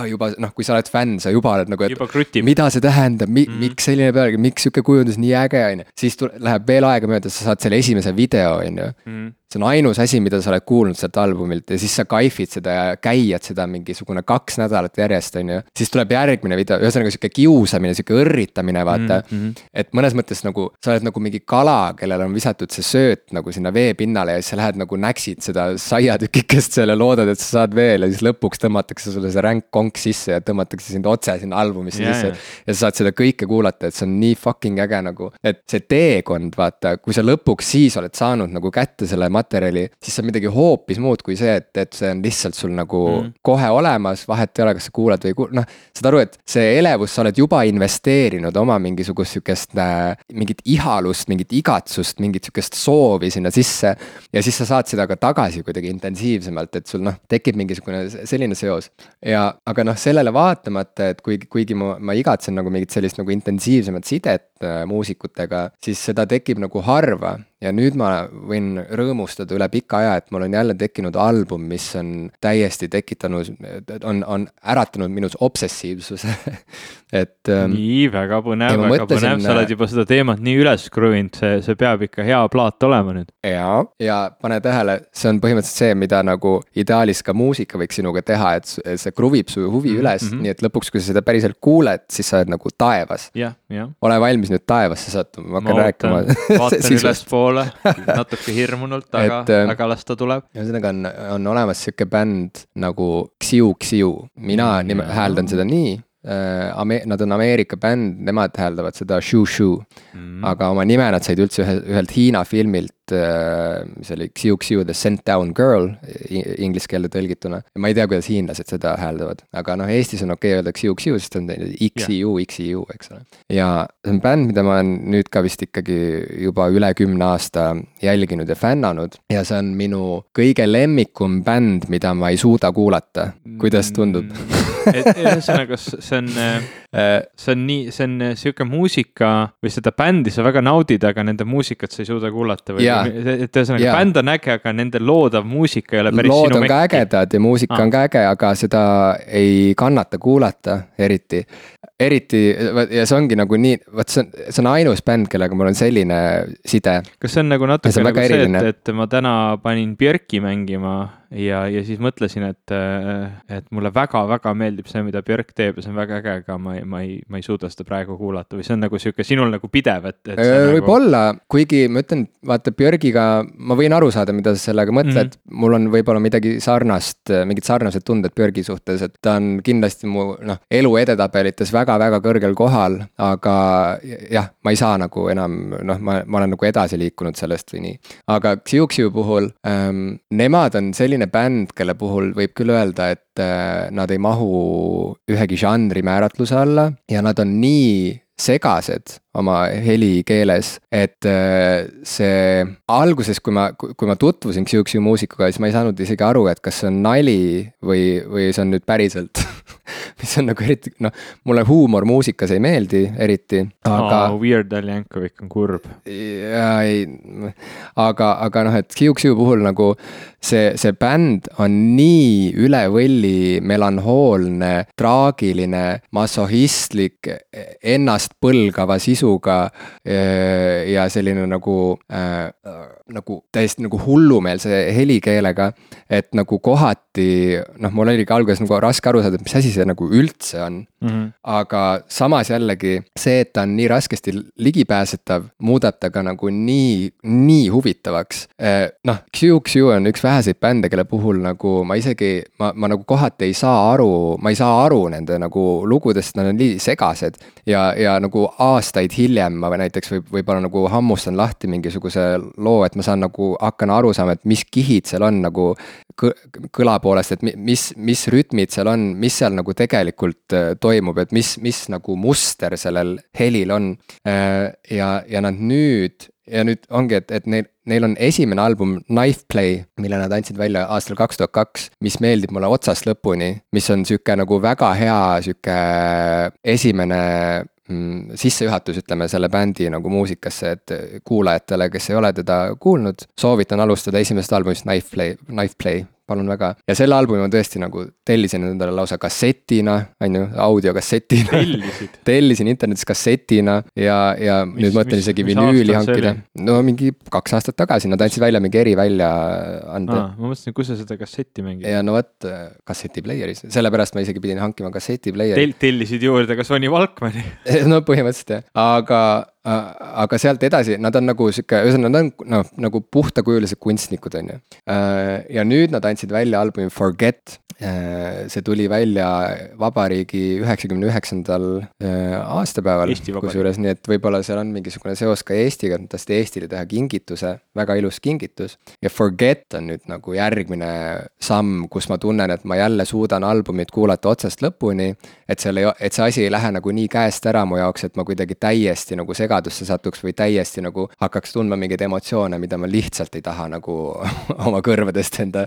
juba noh, kui sa oled fänn, sa juba oled nagu, et mida see tähendab, mi- mm, -hmm. miks selline pealkiri, miks sihuke kujundus nii äge on ju, siis tuleb, läheb veel aega mööda, sa saad selle esimese video, on ju mm see on ainus asi, mida sa oled kuulnud sealt albumilt ja siis sa kaifid seda ja käiad seda mingisugune kaks nädalat järjest, on ju. siis tuleb järgmine video, ühesõnaga sihuke kiusamine, sihuke õrritamine, vaata mm. -hmm. et mõnes mõttes nagu sa oled nagu mingi kala, kellele on visatud see sööt nagu sinna veepinnale ja siis sa lähed nagu näksid seda saiatükikest seal ja loodad, et sa saad veel ja siis lõpuks tõmmatakse sulle see ränk konk sisse ja tõmmatakse sind otse sinna albumisse yeah, sisse yeah.. ja sa saad seda kõike kuulata, et see on nii fucking äge nagu, et see teekond, vaata, kui sa lõpuks siis oled saanud nagu kätte selle materjali, siis see on midagi hoopis muud kui see, et, et see on lihtsalt sul nagu mm. kohe olemas, vahet ei ole, kas sa kuulad või ei kuula, noh. saad aru, et see elevus, sa oled juba investeerinud oma mingisugust sihukest äh,, mingit ihalust, mingit igatsust, mingit sihukest soovi sinna sisse. ja siis sa saad seda ka tagasi kuidagi intensiivsemalt, et sul noh, tekib mingisugune selline seos. ja, aga noh, sellele vaatamata, et kuigi, kuigi ma, ma igatsen nagu mingit sellist nagu intensiivsemat sidet äh, muusikutega, siis seda tekib nagu harva ja nüüd ma võin rõõmustada üle pika aja, et mul on jälle tekkinud album, mis on täiesti tekitanud, on, on äratanud minus obsessiivsuse (laughs) et. Ähm, nii, väga põnev, väga mõtlesin, põnev, sa oled juba seda teemat nii üles kruvinud, see, see peab ikka hea plaat olema nüüd. ja, ja pane tähele, see on põhimõtteliselt see, mida nagu ideaalis ka muusika võiks sinuga teha, et see kruvib su huvi mm -hmm. üles, nii et lõpuks, kui sa seda päriselt kuuled, siis sa oled nagu taevas. Ole valmis nüüd taevasse sattuma, ma hakkan ma rääkima. (laughs) (laughs) vaatan ülespoole, (laughs) natuke hirmunult, aga, ähm, aga las ta tuleb. ühesõnaga on, on olemas sihuke bänd nagu Xiu Xiu, mina mm, nime, hääldan seda nii Äh, Ame-, nad on Ameerika bänd, nemad hääldavad seda Shoo Shoo mm.. aga oma nime nad said üldse ühe, ühelt Hiina filmilt, äh, mis oli Xiu Xiu the Sent Down Girl inglise keelde tõlgituna. ma ei tea, kuidas hiinlased seda hääldavad, aga noh, Eestis on okei okay öelda Xiu Xiu, sest on X-I-U, X-I-U, eks ole. ja see on bänd, mida ma olen nüüd ka vist ikkagi juba üle kümne aasta jälginud ja fännanud ja see on minu kõige lemmikum bänd, mida ma ei suuda kuulata. kuidas tundub mm.? et ühesõnaga, see on, äh, see on nii, see on äh, sihuke muusika või seda bändi sa väga naudid, aga nende muusikat sa ei suuda kuulata või yeah., et ühesõnaga yeah. bänd on äge, aga nende loodav muusika ei ole päris lood sinu ka ägedad ja muusika ah. on ka äge, aga seda ei kannata kuulata eriti eriti ja see ongi nagu nii, vot see on, see on ainus bänd, kellega mul on selline side. kas see on nagu natuke see nagu see, et, et ma täna panin Björki mängima ja, ja siis mõtlesin, et, et mulle väga-väga meeldib see, mida Björk teeb ja see on väga äge, aga ma ei, ma ei, ma ei suuda seda praegu kuulata või see on nagu sihuke sinul nagu pidev, et, et. võib-olla nagu..., kuigi ma ütlen, vaata Björgiga ma võin aru saada, mida sa sellega mõtled mm, -hmm. mul on võib-olla midagi sarnast, mingid sarnased tunded Björgi suhtes, et ta on kindlasti mu noh, elu edetabelites väga väga-väga kõrgel kohal, aga jah, ma ei saa nagu enam noh, ma, ma olen nagu edasi liikunud sellest või nii. aga Xiuxiu puhul ähm,, nemad on selline bänd, kelle puhul võib küll öelda, et nad ei mahu ühegi žanri määratluse alla ja nad on nii segased oma helikeeles, et äh, see alguses, kui ma, kui ma tutvusin Xiuxiu muusikuga, siis ma ei saanud isegi aru, et kas see on nali või, või see on nüüd päriselt (laughs) mis on nagu eriti, noh, mulle huumor muusikas ei meeldi eriti, aga oh,. Weird Al Yankovic on kurb. jaa, ei, aga, aga noh, et Xiu-Xiu puhul nagu see, see bänd on nii üle võlli melanhoolne, traagiline, massohhistlik, ennast põlgava sisu sisuga äh, ja selline nagu äh,, nagu täiesti nagu hullumeelse helikeelega. et nagu kohati noh, mul oligi alguses nagu raske aru saada, et mis asi see nagu üldse on mm. -hmm. aga samas jällegi see, et ta on nii raskesti ligipääsetav, muudab ta ka nagu nii, nii huvitavaks. Äh, noh, Q-Q on üks väheseid bände, kelle puhul nagu ma isegi, ma, ma nagu kohati ei saa aru, ma ei saa aru nende nagu lugudest, nad on nii segased. ja, ja nagu aastaid hiljem ma näiteks võib, võib-olla nagu hammustan lahti mingisuguse loo, et ma saan nagu, hakkan aru saama, et mis kihid seal on nagu kõla poolest, et mis, mis rütmid seal on, mis seal nagu tegelikult äh, toimub, et mis, mis nagu muster sellel helil on. Äh, ja, ja nad nüüd ja nüüd ongi, et, et neil, neil on esimene album Knife Play, mille nad andsid välja aastal kaks tuhat kaks, mis meeldib mulle otsast lõpuni, mis on sihuke nagu väga hea sihuke esimene sissejuhatus, ütleme selle bändi nagu muusikasse, et kuulajatele, kes ei ole teda kuulnud, soovitan alustada esimesest albumist Knife Play, Knife Play palun väga. ja selle albumi ma tõesti nagu tellisin endale lausa kassetina, on ju, audiokassetina. tellisid (laughs) tellisin internetis kassetina ja, ja mis, nüüd mõtlen isegi vinüüli hankida. no mingi kaks aastat tagasi, nad andsid välja mingi eriväljaande. ma mõtlesin, kus sa seda kasseti mängid. ja no vot, kassetiplayeris, sellepärast ma isegi pidin hankima kassetiplayeri Tel. tellisid juurde ka Sony Walkmani (laughs) no põhimõtteliselt jah, aga aga sealt edasi, nad on nagu sihuke, ühesõnaga nad on noh, nagu puhtakujulised kunstnikud, on ju. ja nüüd nad andsid välja albumi Forget. see tuli välja vabariigi üheksakümne üheksandal aastapäeval, kusjuures, nii et võib-olla seal on mingisugune seos ka Eestiga, et nad tahtsid Eestile teha kingituse, väga ilus kingitus. ja Forget on nüüd nagu järgmine samm, kus ma tunnen, et ma jälle suudan albumit kuulata otsast lõpuni. et seal ei, et see asi ei lähe nagu nii käest ära mu jaoks, et ma kuidagi täiesti nagu segan segadusse satuks või täiesti nagu hakkaks tundma mingeid emotsioone, mida ma lihtsalt ei taha nagu (laughs) oma kõrvadest enda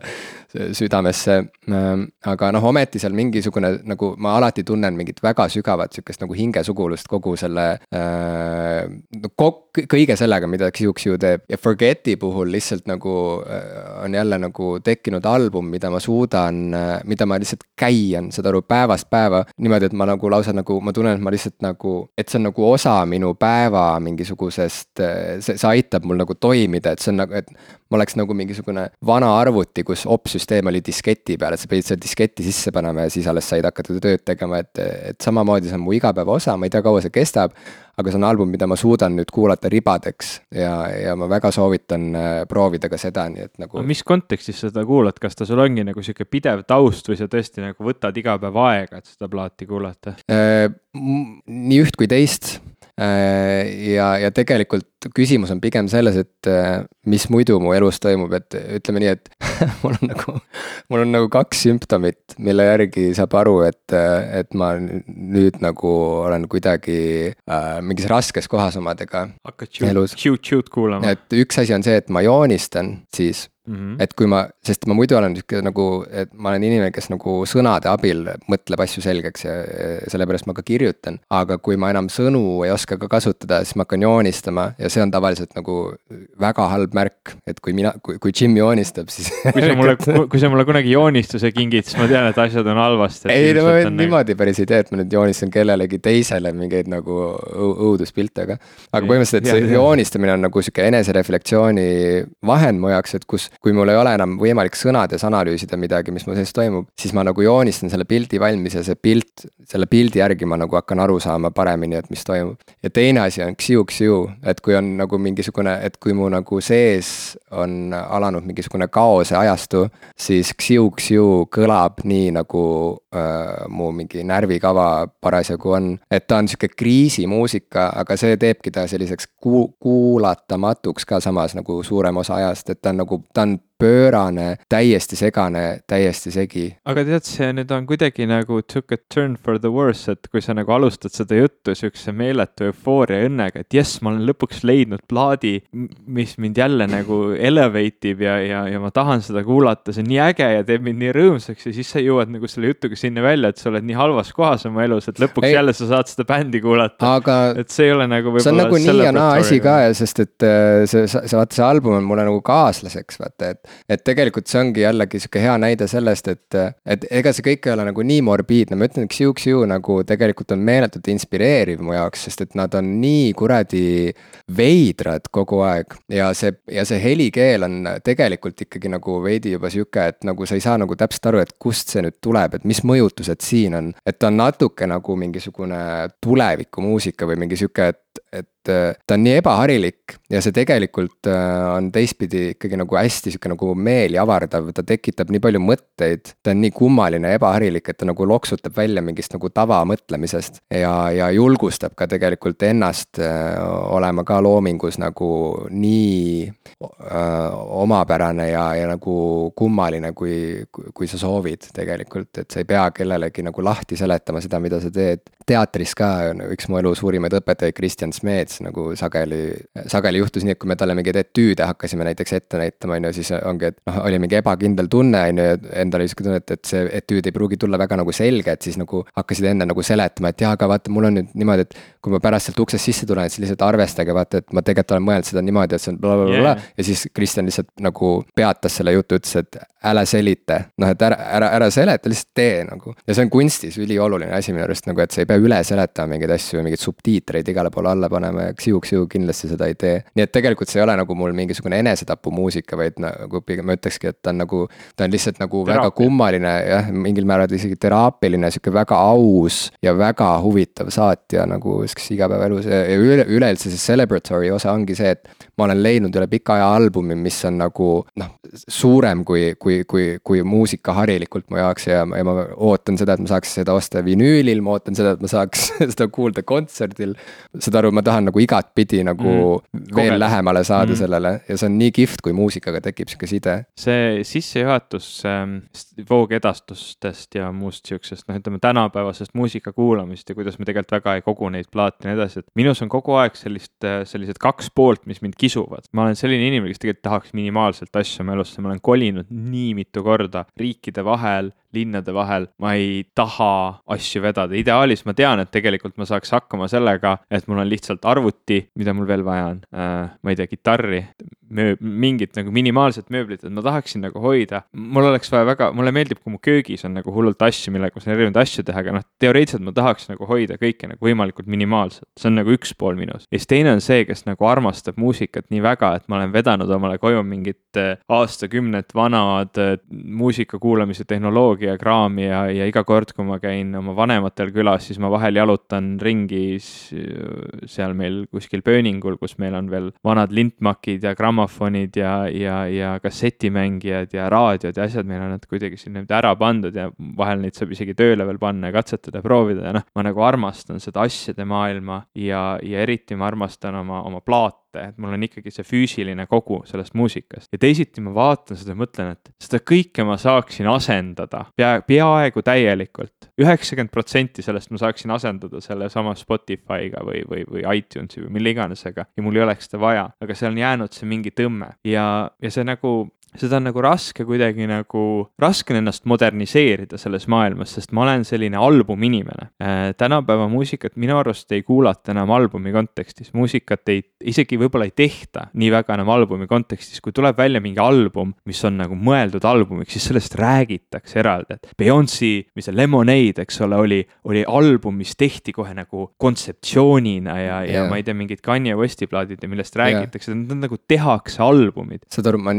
südamesse. Ähm, aga noh, ometi seal mingisugune nagu ma alati tunnen mingit väga sügavat sihukest nagu hingesugulust kogu selle äh,. kõige sellega, mida Xiuxiu teeb ja Forget'i puhul lihtsalt nagu äh, on jälle nagu tekkinud album, mida ma suudan äh,, mida ma lihtsalt käian, saad aru, päevast päeva. niimoodi, et ma nagu lausa nagu ma tunnen, et ma lihtsalt nagu, et see on nagu osa minu päeva mingisugusest, see, see aitab mul nagu toimida, et see on nagu, et ma oleks nagu mingisugune vana arvuti, kus opsüsteem oli disketi peal, et sa pidid selle disketi sisse panema ja siis alles said hakata tööd tegema, et, et samamoodi see on mu igapäeva osa, ma ei tea, kaua see kestab. aga see on album, mida ma suudan nüüd kuulata ribadeks ja, ja ma väga soovitan äh, proovida ka seda, nii et nagu. mis kontekstis sa seda kuulad, kas ta sul ongi nagu sihuke pidev taust või sa tõesti nagu võtad iga päev aega, et seda plaati kuulata? Äh, nii üht kui teist Äh, ja, ja tegelikult küsimus on pigem selles, et äh, mis muidu mu elus toimub, et ütleme nii, et (laughs) mul on nagu, mul on nagu kaks sümptomit, mille järgi saab aru, et, et ma nüüd nagu olen kuidagi äh, mingis raskes kohas omadega. hakkad shoot-shoot kuulama. et üks asi on see, et ma joonistan siis Mm -hmm. et kui ma, sest ma muidu olen sihuke nagu, et ma olen inimene, kes nagu sõnade abil mõtleb asju selgeks ja sellepärast ma ka kirjutan. aga kui ma enam sõnu ei oska ka kasutada, siis ma hakkan joonistama ja see on tavaliselt nagu väga halb märk, et kui mina, kui, kui Jim joonistab, siis (laughs) kui sa mulle, (laughs) kui sa mulle kunagi joonistuse kingid, siis ma tean, et asjad on halvasti. ei no ma niimoodi päris ei tee, et ma nüüd joonistan kellelegi teisele mingeid nagu õuduspilte, aga. aga põhimõtteliselt see joonistamine on nagu sihuke enesereflektsiooni vahend mu jaoks, et kus kui mul ei ole enam võimalik sõnades analüüsida midagi, mis mu sees toimub, siis ma nagu joonistan selle pildi valmis ja see pilt, selle pildi järgi ma nagu hakkan aru saama paremini, et mis toimub. ja teine asi on xiu-xiu, et kui on nagu mingisugune, et kui mu nagu sees on alanud mingisugune kaose ajastu, siis xiu-xiu kõlab nii, nagu äh, mu mingi närvikava parasjagu on. et ta on sihuke kriisimuusika, aga see teebki ta selliseks ku-, kuulatamatuks ka samas nagu suurem osa ajast, et ta on nagu, ta on pöörane, täiesti segane, täiesti segi. aga tead, see nüüd on kuidagi nagu took a turn for the worse, et kui sa nagu alustad seda juttu siukse meeletu eufooria õnnega, et jess, ma olen lõpuks leidnud plaadi, mis mind jälle nagu elevate ib ja, ja, ja ma tahan seda kuulata, see on nii äge ja teeb mind nii rõõmsaks ja siis sa jõuad nagu selle jutuga sinna välja, et sa oled nii halvas kohas oma elus, et lõpuks ei. jälle sa saad seda bändi kuulata. aga et see ei ole nagu see on nagu nii ja naa asi ka sest, et äh, see, see vaata, see album on mulle nagu kaaslaseks, vaata, et et tegelikult see ongi jällegi sihuke hea näide sellest, et, et ega see kõik ei ole nagu nii morbiidne, ma ütlen, et Xiu-Xiu nagu tegelikult on meeletult inspireeriv mu jaoks, sest et nad on nii kuradi veidrad kogu aeg. ja see, ja see helikeel on tegelikult ikkagi nagu veidi juba sihuke, et nagu sa ei saa nagu täpselt aru, et kust see nüüd tuleb, et mis mõjutused siin on. et ta on natuke nagu mingisugune tulevikumuusika või mingi sihuke, et et äh, ta on nii ebaharilik ja see tegelikult äh, on teistpidi ikkagi nagu hästi sihuke nagu meeli avardav, ta tekitab nii palju mõtteid. ta on nii kummaline ja ebaharilik, et ta nagu loksutab välja mingist nagu tavamõtlemisest ja, ja julgustab ka tegelikult ennast äh, olema ka loomingus nagu nii öö, omapärane ja, ja nagu kummaline, kui, kui sa soovid tegelikult, et sa ei pea kellelegi nagu lahti seletama seda, mida sa teed. teatris ka üks mu elu suurimaid õpetajaid, Kristjan Smets nagu sageli, sageli juhtus nii, et kui me talle mingeid etüüde hakkasime näiteks ette näitama, on ju, siis ongi, et noh, oli mingi ebakindel tunne, on ju, ja endal oli sihuke tunne, et, et see etüüd ei pruugi tulla väga nagu selge, et siis nagu hakkasid enne nagu seletama, et jaa, aga vaata, mul on nüüd niimoodi, et kui ma pärast sealt uksest sisse tulen, siis lihtsalt arvestage, vaata, et ma tegelikult olen mõelnud seda niimoodi, et see on blablabla yeah. ja siis Kristjan lihtsalt nagu peatas selle jutu, ütles, et ära selita. noh, et ära, ära, ära seleta, lihtsalt tee nagu. ja see on kunstis ülioluline asi minu arust nagu, et sa ei pea üle seletama mingeid asju, mingeid subtiitreid igale poole alla panema ja ksiu-ksiu kindlasti seda ei tee. nii et tegelikult see ei ole nagu mul mingisugune enesetapumuusika, vaid nagu pigem ma ütlekski, et ta on nagu, ta on lihtsalt nagu Teraapia. väga kummaline jah, mingil määral isegi teraapiline, sihuke väga aus ja väga huvitav saatja nagu sihukeses igapäevaelus ja üle, üleüldse see celebratory osa ongi see, et ma olen leidnud üle pika aja albumi, mis on nagu noh, suurem kui, kui, kui, kui muusika harilikult mu jaoks ja, ja ma ootan seda, et ma saaks seda osta vinüülil, ma ootan seda, et ma saaks (laughs) seda kuulda kontserdil. saad aru, ma tahan nagu igatpidi nagu mm, veel kogeda. lähemale saada mm. sellele ja see on nii kihvt, kui muusikaga tekib sihuke side. see sissejuhatus ähm, voogedastustest ja muust sihukesest, noh, ütleme tänapäevasest muusika kuulamist ja kuidas me tegelikult väga ei kogu neid plaate ja nii edasi, et minus on kogu aeg sellist, sellised kaks poolt, mis mind kisuvad. ma olen selline inimene, kes tegelikult tahaks minimaalselt asju oma elusse, ma olen kolinud nii mitu korda riikide vahel, linnade vahel, ma ei taha asju vedada, ideaalis ma tean, et tegelikult ma saaks hakkama sellega, et mul on lihtsalt arvuti, mida mul veel vaja on. Äh,, ma ei tea, kitarri, mööb-, mingit nagu minimaalset mööblit, et ma tahaksin nagu hoida. mul oleks vaja väga, mulle meeldib, kui mu köögis on nagu hullult asju, millega ma saan erinevaid asju teha, aga noh, teoreetiliselt ma tahaks nagu hoida kõike nagu võimalikult minimaalselt. see on nagu üks pool minus. ja siis teine on see, kes nagu armastab muusikat nii väga, et ma olen vedanud omale koju mingit äh, aastakümnet vanad äh, muusika kuulamise tehnoloogiakraami ja, ja iga kord, kui ma käin oma vanematel külas, siis ma vahel jalutan ringi seal meil kuskil Pööningul, kus meil on veel vanad lintmakid ja grammofon grammofonid ja, ja, ja kassetimängijad ja raadiod ja asjad, meil on nad kuidagi niimoodi ära pandud ja vahel neid saab isegi tööle veel panna ja katsetada ja proovida. Ja noh, ma nagu armastan seda asjade maailma ja, ja eriti ma armastan oma, oma plaate et mul on ikkagi see füüsiline kogu sellest muusikast. ja teisiti ma vaatan seda ja mõtlen, et seda kõike ma saaksin asendada pea, peaaegu täielikult. üheksakümmend protsenti sellest ma saaksin asendada sellesama Spotify'ga või, või, või iTunesi või mille iganesega ja mul ei oleks seda vaja, aga seal on jäänud see mingi tõmme ja, ja see nagu seda on nagu raske kuidagi nagu, raske on ennast moderniseerida selles maailmas, sest ma olen selline albuminimene äh,. tänapäeva muusikat minu arust ei kuulata enam albumi kontekstis, muusikat ei, isegi võib-olla ei tehta nii väga enam albumi kontekstis, kui tuleb välja mingi album, mis on nagu mõeldud albumiks, siis sellest räägitakse eraldi, et Beyonce, mis see Lemonade, eks ole, oli, oli album, mis tehti kohe nagu kontseptsioonina ja yeah., ja ma ei tea, mingid Kanye Westi plaadid ja millest räägitakse yeah., need nagu tehakse albumid. saad aru, ma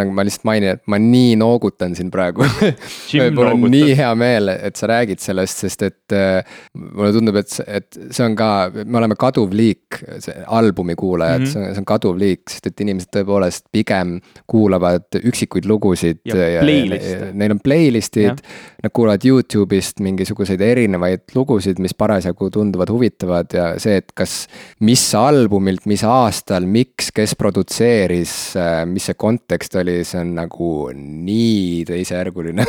ühesõnaga ma lihtsalt mainin, et ma nii noogutan siin praegu (laughs) mul on nii hea meel, et sa räägid sellest, sest et äh, mulle tundub, et, et see on ka, me oleme kaduv liik, see albumi kuulajad mm, -hmm. see on, see on kaduv liik, sest et inimesed tõepoolest pigem kuulavad üksikuid lugusid. Neil on playlist'id, nad kuulavad Youtube'ist mingisuguseid erinevaid lugusid, mis parasjagu tunduvad huvitavad ja see, et kas, mis albumilt, mis aastal, miks, kes produtseeris, äh, mis see kontekst oli oli, see on nagu nii teisejärguline.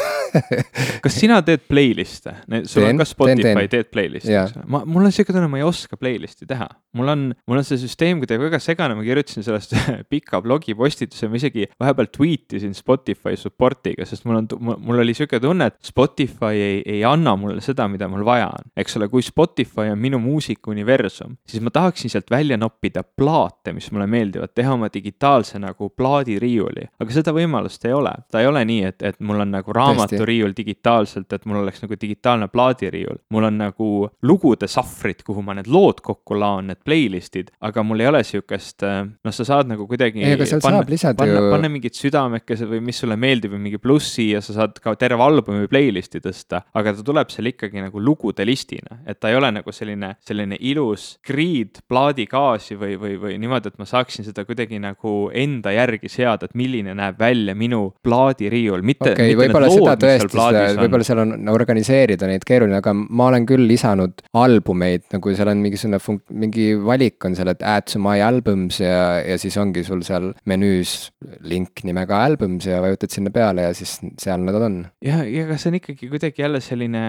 Kas sina teed playlist'e, sul on ka Spotify, teed playlist'i, eks ole, ma, mul on siuke tunne, ma ei oska playlist'i teha. mul on, mul on see süsteem kuidagi väga segane, ma kirjutasin sellest (laughs) pika blogipostituse, ma isegi vahepeal tweet isin Spotify support'iga, sest mul on, mul oli siuke tunne, et Spotify ei, ei anna mulle seda, mida mul vaja on. eks ole, kui Spotify on minu muusikauniversum, siis ma tahaksin sealt välja noppida plaate, mis mulle meeldivad, teha oma digitaalse nagu plaadiriiuli, aga aga seda võimalust ei ole, ta ei ole nii, et, et mul on nagu raamaturiiul digitaalselt, et mul oleks nagu digitaalne plaadiriiul. mul on nagu lugude sahvrid, kuhu ma need lood kokku laon, need playlist'id, aga mul ei ole sihukest, noh, sa saad nagu kuidagi. ei, aga sealt panna, saab lisada panna, ju. panna mingid südamekesed või mis sulle meeldib või mingi plussi ja sa saad ka terve albumi playlist'i tõsta, aga ta tuleb seal ikkagi nagu lugude listina, et ta ei ole nagu selline, selline ilus grid plaadikaasi või, või, või niimoodi, et ma saaksin seda kuidagi nagu enda järgi seada, et milline näeb välja minu plaadiriiul, mitte. okei okay,, võib-olla seda tõesti, võib-olla seal on organiseerida neid keeruline, aga ma olen küll lisanud albumeid, nagu seal on mingisugune funk-, mingi valik on seal, et add to my albums ja, ja siis ongi sul seal menüüs link nimega albums ja vajutad sinna peale ja siis seal nad on. ja, ja aga see on ikkagi kuidagi jälle selline,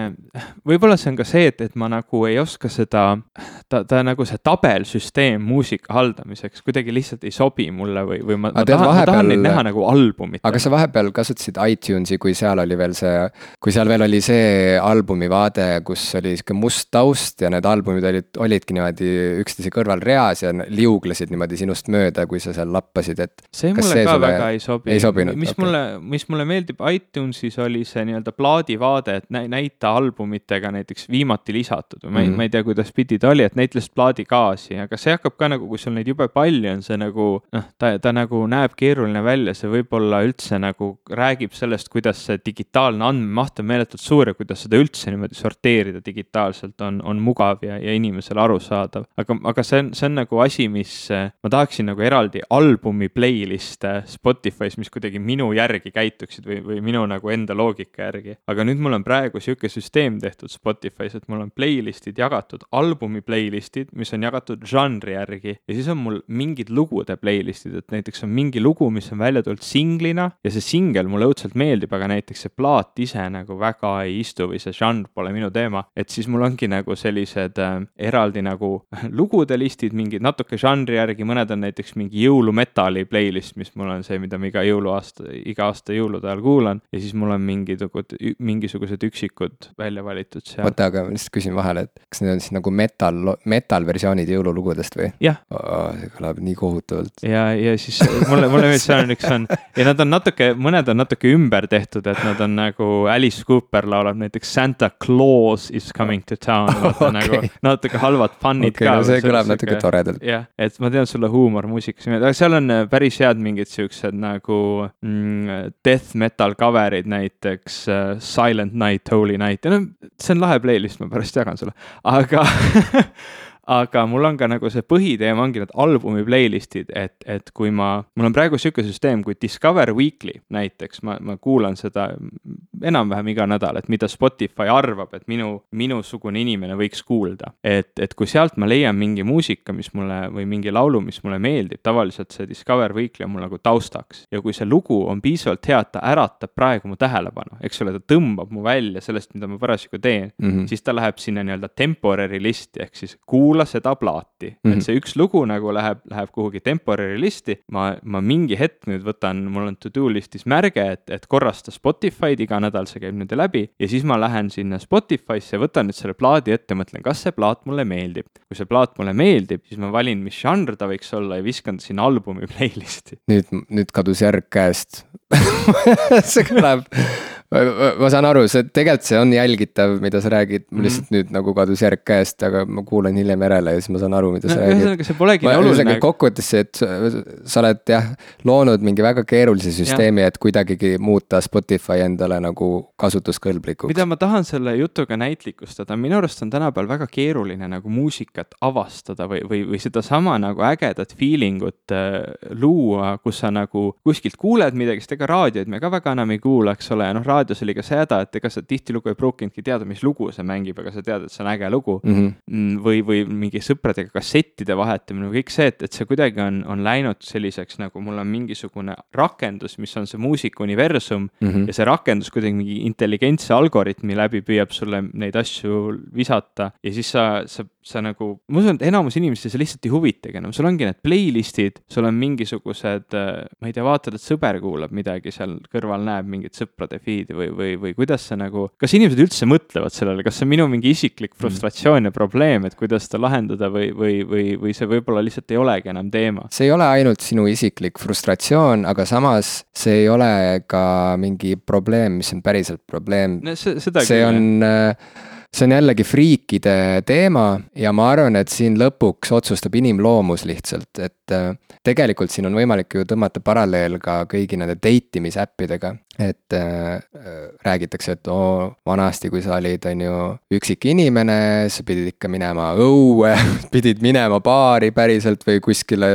võib-olla see on ka see, et, et ma nagu ei oska seda, ta, ta nagu see tabelsüsteem muusika haldamiseks kuidagi lihtsalt ei sobi mulle või, või ma, ma tahan, ma tahan neid näha nagu albumit. aga sa vahepeal kasutasid iTunesi, kui seal oli veel see, kui seal veel oli see albumi vaade, kus oli sihuke must taust ja need albumid olid, olidki niimoodi üksteise kõrval reas ja liuglesid niimoodi sinust mööda, kui sa seal lappasid, et. see mulle see ka väga ei sobi. ei sobinud. mis okay. mulle, mis mulle meeldib iTunesis oli see nii-öelda plaadivaade, et näita albumitega näiteks viimati lisatud või ma ei mm, -hmm. ma ei tea, kuidas pidi ta oli, et näita lihtsalt plaadikaasi, aga see hakkab ka nagu, kui sul neid jube palju on, see nagu noh, ta, ta nagu näeb keeruline välja, see võib-olla üldse nagu räägib sellest, kuidas see digitaalne andmemaht on meeletult suur ja kuidas seda üldse niimoodi sorteerida digitaalselt on, on mugav ja, ja inimesele arusaadav. aga, aga see on, see on nagu asi, mis ma tahaksin nagu eraldi albumi playlist'e Spotify's, mis kuidagi minu järgi käituksid või, või minu nagu enda loogika järgi. aga nüüd mul on praegu sihuke süsteem tehtud Spotify's, et mul on playlist'id jagatud, albumi playlist'id, mis on jagatud žanri järgi ja siis on mul mingid lugude playlist'id, et näiteks on mingi lugu, mis on välja tulnud singlina ja see singel mulle õudselt meeldib, aga näiteks see plaat ise nagu väga ei istu või see žanr pole minu teema, et siis mul ongi nagu sellised äh, eraldi nagu (laughs) lugude listid, mingid natuke žanri järgi, mõned on näiteks mingi jõulumetali playlist, mis mul on see, mida ma iga jõuluaasta, iga aasta jõulude ajal kuulan ja siis mul on mingisugused, mingisugused üksikud välja valitud seal. oota, aga ma lihtsalt küsin vahele, et kas need on siis nagu metal, metal versioonid jõululugudest või? jah oh,. see kõlab nii kohutavalt. ja, ja siis mulle, mulle meeldib, seal on üks on ja nad on natuke, mõned on natuke ümber tehtud, et nad on nagu Alice Cooper laulab näiteks Santa Claus is coming to town, (laughs) vaata okay. nagu natuke halvad fännid okay, ka. no see kõlab natuke toredalt. jah, et ma tean, sulle huumor muusikas ei meeldi, aga seal on päris head mingid siuksed nagu mm, death metal cover'id näiteks uh, Silent Night, Holy Night ja no see on lahe playlist, ma pärast jagan sulle, aga (laughs) aga mul on ka nagu see põhiteema ongi need albumi playlist'id, et, et kui ma, mul on praegu sihuke süsteem, kui Discover Weekly näiteks, ma, ma kuulan seda enam-vähem iga nädal, et mida Spotify arvab, et minu, minusugune inimene võiks kuulda. et, et kui sealt ma leian mingi muusika, mis mulle või mingi laulu, mis mulle meeldib, tavaliselt see Discover Weekly on mul nagu taustaks. ja kui see lugu on piisavalt hea, et ta äratab praegu mu tähelepanu, eks ole, ta tõmbab mu välja sellest, mida ma parasjagu teen mm, -hmm. siis ta läheb sinna nii-öelda temporary list'i ehk siis kuula kuula seda plaati mm, -hmm. et see üks lugu nagu läheb, läheb kuhugi temporary listi. ma, ma mingi hetk nüüd võtan, mul on to do list'is märge, et, et korrasta Spotify'd, iga nädal see käib nüüd läbi ja siis ma lähen sinna Spotify'sse, võtan nüüd selle plaadi ette, mõtlen, kas see plaat mulle meeldib. kui see plaat mulle meeldib, siis ma valin, mis žanr ta võiks olla ja viskan ta sinna albumi playlist'i. nüüd, nüüd kadus järg käest (laughs) see kõlab ma saan aru, see tegelikult see on jälgitav, mida sa räägid, mul mhm. lihtsalt mm -hmm. nüüd nagu kadus järg käest, aga ma kuulan hiljem järele ja siis ma saan aru, mida no, sa räägid. ühesõnaga, see polegi nii oluline. kokkuvõttes see, et sa oled jah, loonud mingi väga keerulise süsteemi, et kuidagigi muuta Spotify endale nagu kasutuskõlblikuks. mida ma tahan selle jutuga näitlikustada, minu arust on tänapäeval väga keeruline nagu muusikat avastada või, või, või sedasama nagu ägedat feeling ut äh, luua, kus sa nagu kuskilt kuuled midagi, sest ega raadioid me ka väga enam ei kuula, eks ole, noh, raadios oli ka seda, et ega sa tihtilugu ei pruukinudki teada, mis lugu see mängib, aga sa tead, et see on äge lugu mhm. mm. -hmm. või, või mingi sõpradega kassettide vahetamine või kõik see, et, et see kuidagi on, on läinud selliseks nagu mul on mingisugune rakendus, mis on see muusikauniversum mm -hmm. ja see rakendus kuidagi mingi intelligentse algoritmi läbi püüab sulle neid asju visata ja siis sa, sa sa nagu, ma usun, et enamus inimesi see lihtsalt ei huvitagi enam, sul ongi need playlist'id, sul on mingisugused, äh, ma ei tea, vaatad, et sõber kuulab midagi seal kõrval, näeb mingit sõprade feed'i või, või, või kuidas see nagu, kas inimesed üldse mõtlevad sellele, kas see on minu mingi isiklik mm. frustratsioon ja probleem, et kuidas seda lahendada või, või, või, või see võib-olla lihtsalt ei olegi enam teema? see ei ole ainult sinu isiklik frustratsioon, aga samas see ei ole ka mingi probleem, mis on päriselt probleem no,. see, see on äh, see on jällegi friikide teema ja ma arvan, et siin lõpuks otsustab inimloomus lihtsalt, et äh, tegelikult siin on võimalik ju tõmmata paralleel ka kõigi nende date imisäppidega et äh, räägitakse, et oo, vanasti, kui sa olid, on ju, üksik inimene, sa pidid ikka minema õue (laughs) pidid minema baari päriselt või kuskile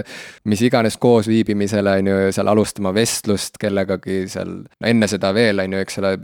mis iganes koosviibimisele, on ju, seal alustama vestlust kellegagi seal, no enne seda veel, on ju, eks ole,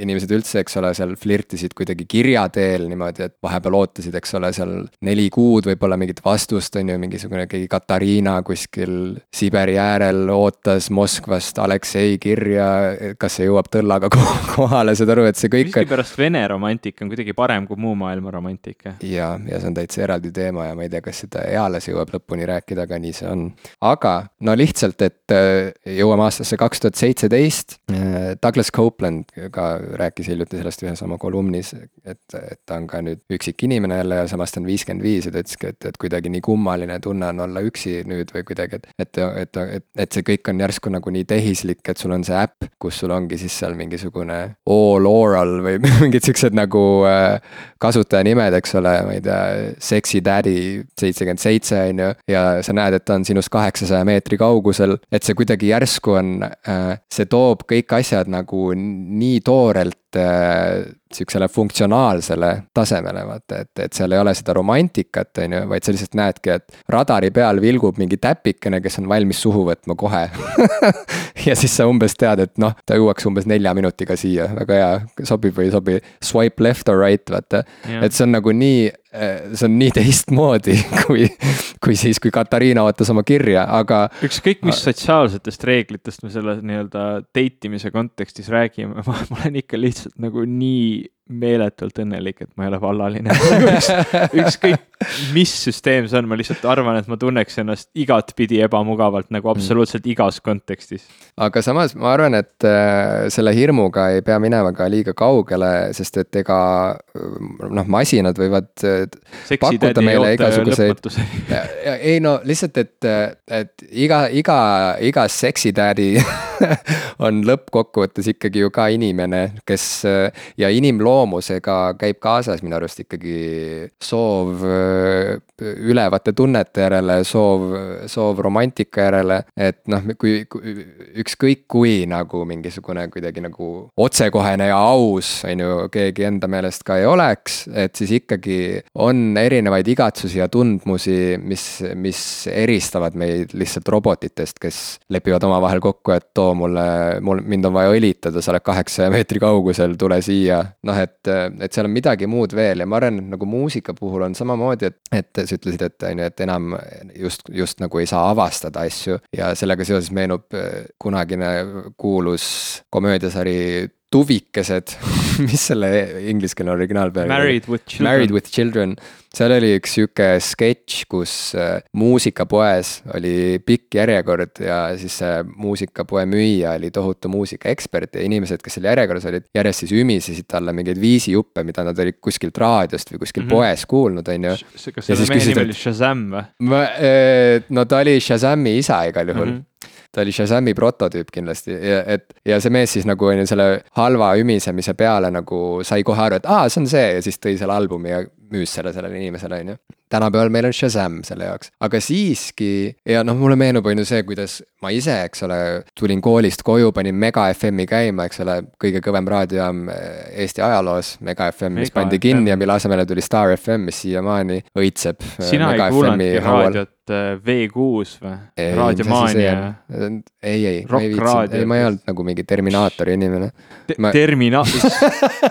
inimesed üldse, eks ole, seal flirtisid kuidagi kirja teel niimoodi, et vahepeal ootasid, eks ole, seal neli kuud võib-olla mingit vastust, on ju, mingisugune keegi Katariina kuskil Siberi äärel ootas Moskvast Aleksei kirja ja kas see jõuab tõllaga (laughs) kohale, saad aru, et see kõik. miskipärast Vene romantika on kuidagi parem kui muu maailma romantika. ja, ja see on täitsa eraldi teema ja ma ei tea, kas seda eales jõuab lõpuni rääkida, aga nii see on. aga no lihtsalt, et äh, jõuame aastasse kaks tuhat seitseteist. Äh, Douglas Copeland ka rääkis hiljuti sellest ühes oma kolumnis, et, et ta on ka nüüd üksik inimene jälle ja samas ta on viiskümmend viis ja ta ütleski, et, et kuidagi nii kummaline tunne on olla üksi nüüd või kuidagi, et, et, et, et, et see kõik on järsku nagu nii tehislik, et sul on see äpp äpp, kus sul ongi siis seal mingisugune all oral või (laughs) mingid siuksed nagu äh, kasutajanimed, eks ole, ma ei tea, sexy daddy seitsekümmend seitse on ju. ja sa näed, et ta on sinust kaheksasaja meetri kaugusel, et see kuidagi järsku on, äh, see toob kõik asjad nagu nii toorelt äh, sihukesele funktsionaalsele tasemele, vaata, et, et seal ei ole seda romantikat, on ju, vaid sa lihtsalt näedki, et radari peal vilgub mingi täpikene, kes on valmis suhu võtma kohe. (laughs) Ja siis sa umbes tead, et noh, ta jõuaks umbes nelja minutiga siia, väga hea, sobib või ei sobi. Swipe left or right, vaata, et see on nagu nii see on nii teistmoodi (laughs) kui, kui siis, kui Katariina ootas oma kirja, aga. ükskõik, mis sotsiaalsetest reeglitest me selle nii-öelda date imise kontekstis räägime, (laughs) ma olen ikka lihtsalt nagu nii meeletult õnnelik, et ma ei ole vallaline Üks, (laughs) ükskõik, mis süsteem see on, ma lihtsalt arvan, et ma tunneks ennast igatpidi ebamugavalt nagu mm. absoluutselt igas kontekstis. aga samas ma arvan, et äh, selle hirmuga ei pea minema ka liiga kaugele, sest et ega noh, masinad võivad äh, pakkuda meile igasuguseid. ei no lihtsalt, et, et iga, iga, iga seksitädi (laughs) on lõppkokkuvõttes ikkagi ju ka inimene, kes ja inimloomusega käib kaasas minu arust ikkagi soov äh, ülevate tunnete järele, soov, soov romantika järele. et noh, kui, kui ükskõik kui nagu mingisugune kuidagi nagu otsekohene ja aus, on ju, keegi enda meelest ka ei oleks, et siis ikkagi on erinevaid igatsusi ja tundmusi, mis, mis eristavad meid lihtsalt robotitest, kes lepivad omavahel kokku, et too mulle, mul, mind on vaja õlitada, sa oled kaheksasaja meetri kaugusel, tule siia. noh, et, et seal on midagi muud veel ja ma arvan, et nagu muusika puhul on samamoodi, et, et sa ütlesid, et on ju, et enam just, just nagu ei saa avastada asju. ja sellega seoses meenub eh, kunagine kuulus komöödiasari Tuvikesed (laughs) mis selle ingliskeelne originaal peal oli? Married with children. Married with children seal oli üks sihuke sketš, kus äh, muusikapoes oli pikk järjekord ja siis see muusikapoe müüja oli tohutu muusikaekspert ja inimesed, kes seal järjekorras olid, järjest siis ümisesid talle mingeid viisijuppe, mida nad olid kuskilt raadiost või kuskil mm -hmm. poes kuulnud, on ju. kas selle mehe nimi oli Shazam või? Äh, no ta oli Shazami isa igal juhul mm. -hmm ta oli Shazami prototüüp kindlasti ja et ja see mees siis nagu on ju selle halva ümisemise peale nagu sai kohe aru, et aa, see on see ja siis tõi selle albumi ja müüs selle sellele inimesele, on ju. tänapäeval meil on Shazam selle jaoks, aga siiski ja noh, mulle meenub, on ju see, kuidas ma ise, eks ole, tulin koolist koju, panin Mega FM-i käima, eks ole, kõige kõvem raadiojaam eh, Eesti ajaloos, Mega FM, mis pandi FM. kinni ja mille asemele tuli Star FM, mis siiamaani õitseb. Eh, sina Mega ei kuulanudki raadiot eh, V6 või? raadiomaania? ei, ei, ma ei viitsinud, ei, ma ei olnud nagu mingi Terminaatori inimene Te. Ma... Terminaator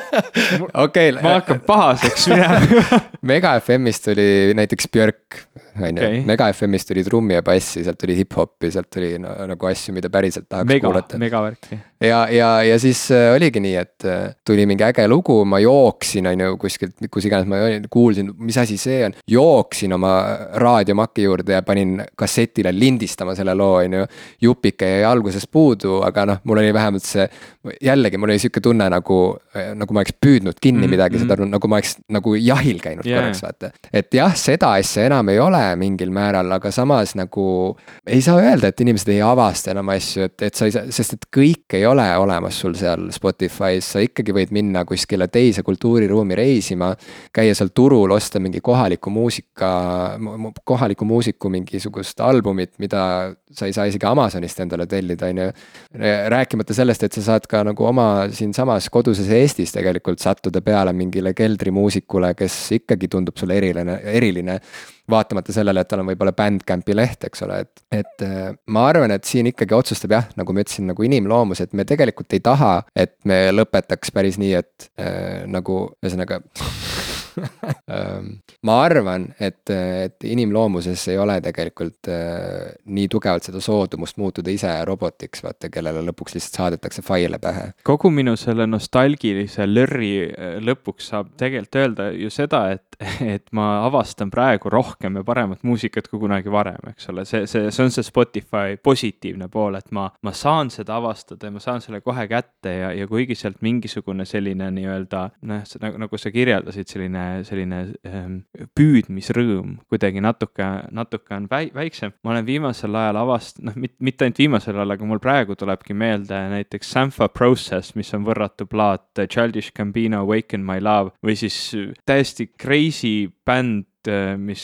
(laughs) okei. ma hakkan pahaseks minema (laughs) (laughs) (laughs) Mega FM-ist oli näiteks Björk on ju. Mega FM-ist tuli trummi ja bassi, sealt tuli hip-hopi, sealt tuli no, nagu asju, mida päriselt tahaks mega, kuulata. megavärki. ja, ja, ja siis äh, oligi nii, et äh, tuli mingi äge lugu, ma jooksin, on ju, kuskilt, kus iganes ma kuulsin, mis asi see on. jooksin oma raadiomaki juurde ja panin kassetile lindistama selle loo, on ju. jupike jäi alguses puudu, aga noh, mul oli vähemalt see, jällegi mul oli sihuke tunne nagu, nagu ma oleks püüdnud kinni mm -hmm. midagi, saad aru, nagu ma oleks nagu jahil käinud yeah. korraks, vaata. et jah, seda asja enam ei ole mingil määral, aga samas nagu ei saa öelda, et inimesed ei avasta enam asju, et, et sa ei saa, sest et kõik ei ole olemas sul seal Spotify's, sa ikkagi võid minna kuskile teise kultuuriruumi reisima. käia seal turul, osta mingi kohaliku muusika, kohaliku muusiku mingisugust albumit, mida sa ei saa isegi Amazonist endale tellida, on ju. rääkimata sellest, et sa saad ka nagu oma siinsamas koduses Eestis tegelikult sattuda peale mingile keldrimuusikule, kes ikkagi tundub sulle eriline, eriline vaatamata sellele, et tal on võib-olla Bandcampi leht, eks ole, et, et äh, ma arvan, et siin ikkagi otsustab jah, nagu ma ütlesin, nagu inimloomus, et me tegelikult ei taha, et me lõpetaks päris nii, et äh, nagu ühesõnaga (laughs) ma arvan, et, et inimloomuses ei ole tegelikult äh, nii tugevalt seda soodumust muutuda ise robotiks, vaata, kellele lõpuks lihtsalt saadetakse faile pähe. kogu minu selle nostalgilise lörri äh, lõpuks saab tegelikult öelda ju seda, et, et ma avastan praegu rohkem ja paremat muusikat kui kunagi varem, eks ole, see, see, see on see Spotify positiivne pool, et ma, ma saan seda avastada ja ma saan selle kohe kätte ja, ja kuigi sealt mingisugune selline nii-öelda noh, nagu, nagu sa kirjeldasid, selline, selline ähm, püüdmisrõõm kuidagi natuke, natuke on väi-, väiksem. ma olen viimasel ajal avast-, noh, mitte, mitte ainult viimasel ajal, aga mul praegu tulebki meelde näiteks Sampha Process, mis on võrratu plaat Childish Gambino Awaken My Love või siis täiesti crazy bänd Äh, mis,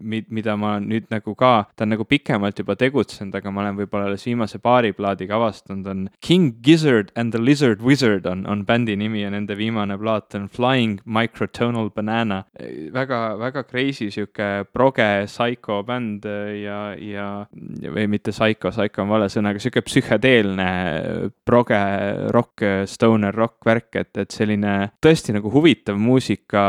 mida ma nüüd nagu ka, ta on nagu pikemalt juba tegutsenud, aga ma olen võib-olla alles viimase paari plaadiga avastanud, on King Gizzard and the Lizard Wizard on, on bändi nimi ja nende viimane plaat on Flying Microtonal Banana. väga, väga crazy sihuke proge psycho bänd ja, ja, või mitte psycho, psycho on vale sõna, aga sihuke psühhedeelne proge rock, stoner rock värk, et, et selline tõesti nagu huvitav muusika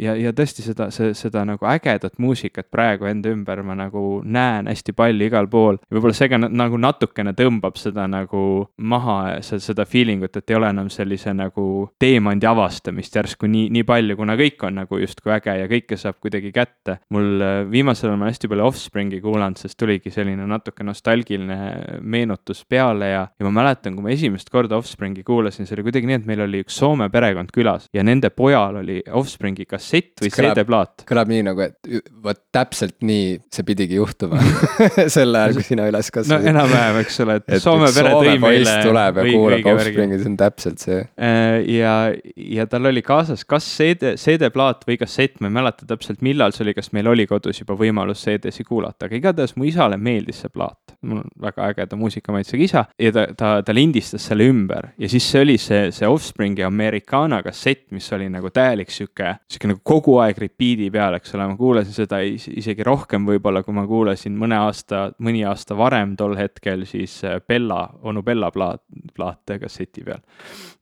ja, ja tõesti seda, see, seda nagu ägedat muusikat praegu enda ümber ma nagu näen hästi palju igal pool. võib-olla see ka nagu natukene tõmbab seda nagu maha, seda feeling ut, et ei ole enam sellise nagu teemandi avastamist järsku nii, nii palju, kuna kõik on nagu justkui äge ja kõike saab kuidagi kätte. mul äh, viimasel ajal ma hästi palju Offspringi kuulanud, sest tuligi selline natuke nostalgiline meenutus peale ja, ja ma mäletan, kui ma esimest korda Offspringi kuulasin, see oli kuidagi nii, et meil oli üks Soome perekond külas ja nende pojal oli Offspringi kas kassett või CD-plaat. kõlab nii nagu, et vot täpselt nii see pidigi juhtuma (laughs) sel ajal, kui sina üles kasvasid. no enam-vähem, eks ole, et Soome pere tõi meile. tuleb ja kuulab Offspringi, see on täpselt see. Äh, ja, ja tal oli kaasas kas CD, CD-plaat või kassett, ma ei mäleta täpselt, millal see oli, kas meil oli kodus juba võimalus CD-si kuulata, aga igatahes mu isale meeldis see plaat. mul on väga ägeda muusikamaitsega isa ja ta, ta, ta lindistas selle ümber ja siis see oli see, see Offspringi Americana kassett, mis oli nagu täielik sihuke, sihuke nagu kogu aeg repeat'i peal, eks ole, ma kuulasin seda isegi rohkem võib-olla, kui ma kuulasin mõne aasta, mõni aasta varem tol hetkel siis äh, Bella, onu Bella plaat, plaate kasseti peal.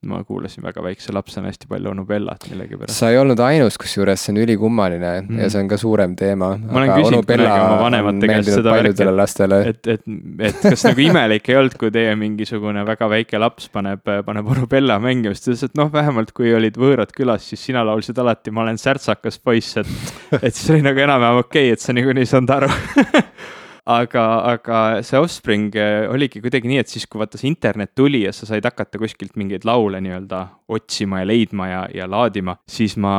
ma kuulasin väga väikse lapsena hästi palju onu Bellat millegipärast. sa ei olnud ainus, kusjuures see on ülikummaline mm. ja see on ka suurem teema. ma olen küsinud kunagi oma vanemate käest seda värki, et, et, et kas nagu imelik ei olnud, kui teie mingisugune väga väike laps paneb, paneb onu Bella mängima, siis ta ütles, et noh, vähemalt kui olid võõrad külas, siis sina laulsid alati Ma olen särtsakas poiss, et, et siis oli nagu enam-vähem okei okay,, et sa niikuinii saanud aru (laughs) aga, aga see Offspring äh, oligi kuidagi nii, et siis, kui vaata see internet tuli ja sa said hakata kuskilt mingeid laule nii-öelda otsima ja leidma ja, ja laadima, siis ma,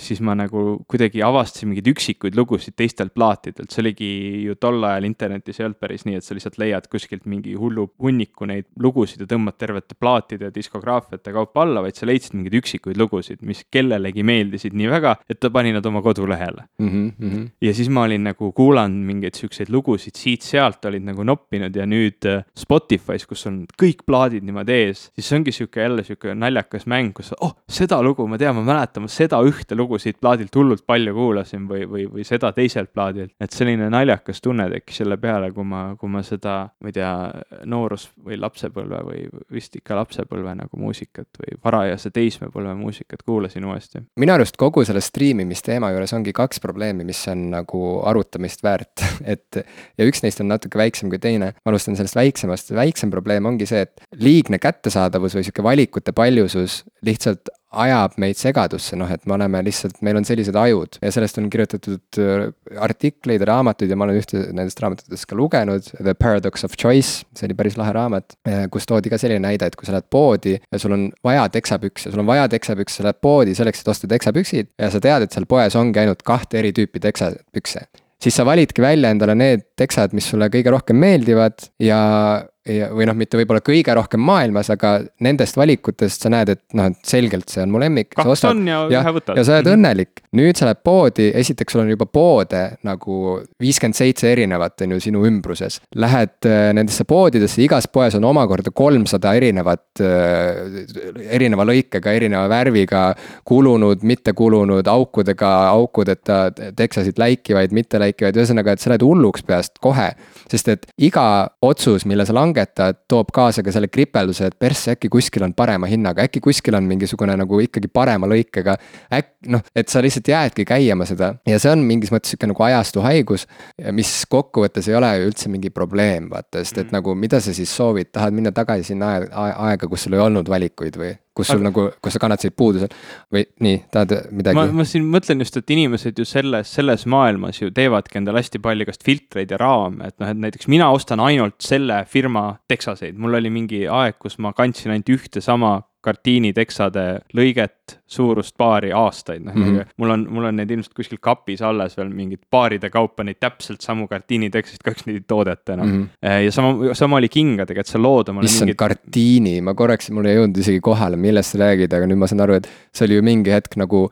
siis ma nagu kuidagi avastasin mingeid üksikuid lugusid teistelt plaatidelt, see oligi ju tol ajal internetis ei olnud päris nii, et sa lihtsalt leiad kuskilt mingi hullu hunniku neid lugusid ja tõmbad tervete plaatide ja diskograafiate kaupa alla, vaid sa leidsid mingeid üksikuid lugusid, mis kellelegi meeldisid nii väga, et ta pani nad oma kodulehele mm. -hmm. ja siis ma olin nagu kuulanud mingeid siukseid lugusid siit-sealt olid nagu noppinud ja nüüd äh, Spotify's, kus on kõik plaadid niimoodi ees, siis see ongi sihuke jälle sihuke naljakas mäng, kus oh, seda lugu ma tean, ma mäletan, ma seda ühte lugu siit plaadilt hullult palju kuulasin või, või, või seda teiselt plaadilt. et selline naljakas tunne tekkis selle peale, kui ma, kui ma seda, ma ei tea, noorus või lapsepõlve või vist ikka lapsepõlve nagu muusikat või varajase teismepõlve muusikat kuulasin uuesti. minu arust kogu selle striimimisteema juures ongi kaks probleemi, mis on nagu arutamist väärt, (laughs) et ja üks neist on natuke väiksem kui teine. ma alustan sellest väiksemast, väiksem probleem ongi see, et liigne kättesaadavus või sihuke valikute paljusus lihtsalt ajab meid segadusse, noh et me oleme lihtsalt, meil on sellised ajud ja sellest on kirjutatud äh, artikleid, raamatuid ja ma olen ühte nendest raamatutest ka lugenud, The Paradox of Choice, see oli päris lahe raamat, äh, kus toodi ka selline näide, et kui sa lähed poodi ja sul on vaja teksapükse, sul on vaja teksapükse, sa lähed poodi selleks, et osta teksapüksid ja sa tead, et seal poes ongi ainult kahte eri tüüpi teksapükse siis sa validki välja endale need teksad, mis sulle kõige rohkem meeldivad ja ja, või noh, mitte võib-olla kõige rohkem maailmas, aga nendest valikutest sa näed, et noh, et selgelt see on mu lemmik. kaks on ja, ja ühe võtad. ja sa oled -hmm. õnnelik. nüüd sa lähed poodi, esiteks sul on juba poode nagu viiskümmend seitse erinevat, on ju, sinu ümbruses. Lähed äh, nendesse poodidesse, igas poes on omakorda kolmsada erinevat äh,, erineva lõikega, erineva värviga, kulunud, mitte kulunud, aukudega, aukudeta teksasid läikivaid, mitte läikivaid, ühesõnaga, et sa lähed hulluks peast kohe. sest et iga otsus, mille sa langetad, toob kaasa ka selle kripelduse, et persse, äkki kuskil on parema hinnaga, äkki kuskil on mingisugune nagu ikkagi parema lõikega. äkki noh, et sa lihtsalt jäädki käima seda ja see on mingis mõttes sihuke nagu ajastu haigus. mis kokkuvõttes ei ole ju üldse mingi probleem, vaata, sest et mm. nagu mida sa siis soovid, tahad minna tagasi sinna aega, kus sul ei olnud valikuid või? Kus sul aga... nagu, kus sa kannatasid puudusel või nii, tahad midagi? ma, siin mõtlen just, et inimesed ju selles, selles maailmas ju teevadki endale hästi palju igast filtreid ja raame, et noh, et näiteks mina ostan ainult selle firma teksaseid, mul oli mingi aeg, kus ma kandsin ainult ühte sama kartiiniteksade lõiget suurust paari aastaid, noh mm -hmm. mul on, mul on need ilmselt kuskil kapis alles veel mingid paaride kaupa neid täpselt samu kartiinitekstid, kahjuks neid ei toodeta enam mm. -hmm. ja sama, sama oli kingadega, et sa lood omale issand mingid..., kartiini, ma korraks, mul ei jõudnud isegi kohale, millest sa räägid, aga nüüd ma saan aru, et see oli ju mingi hetk nagu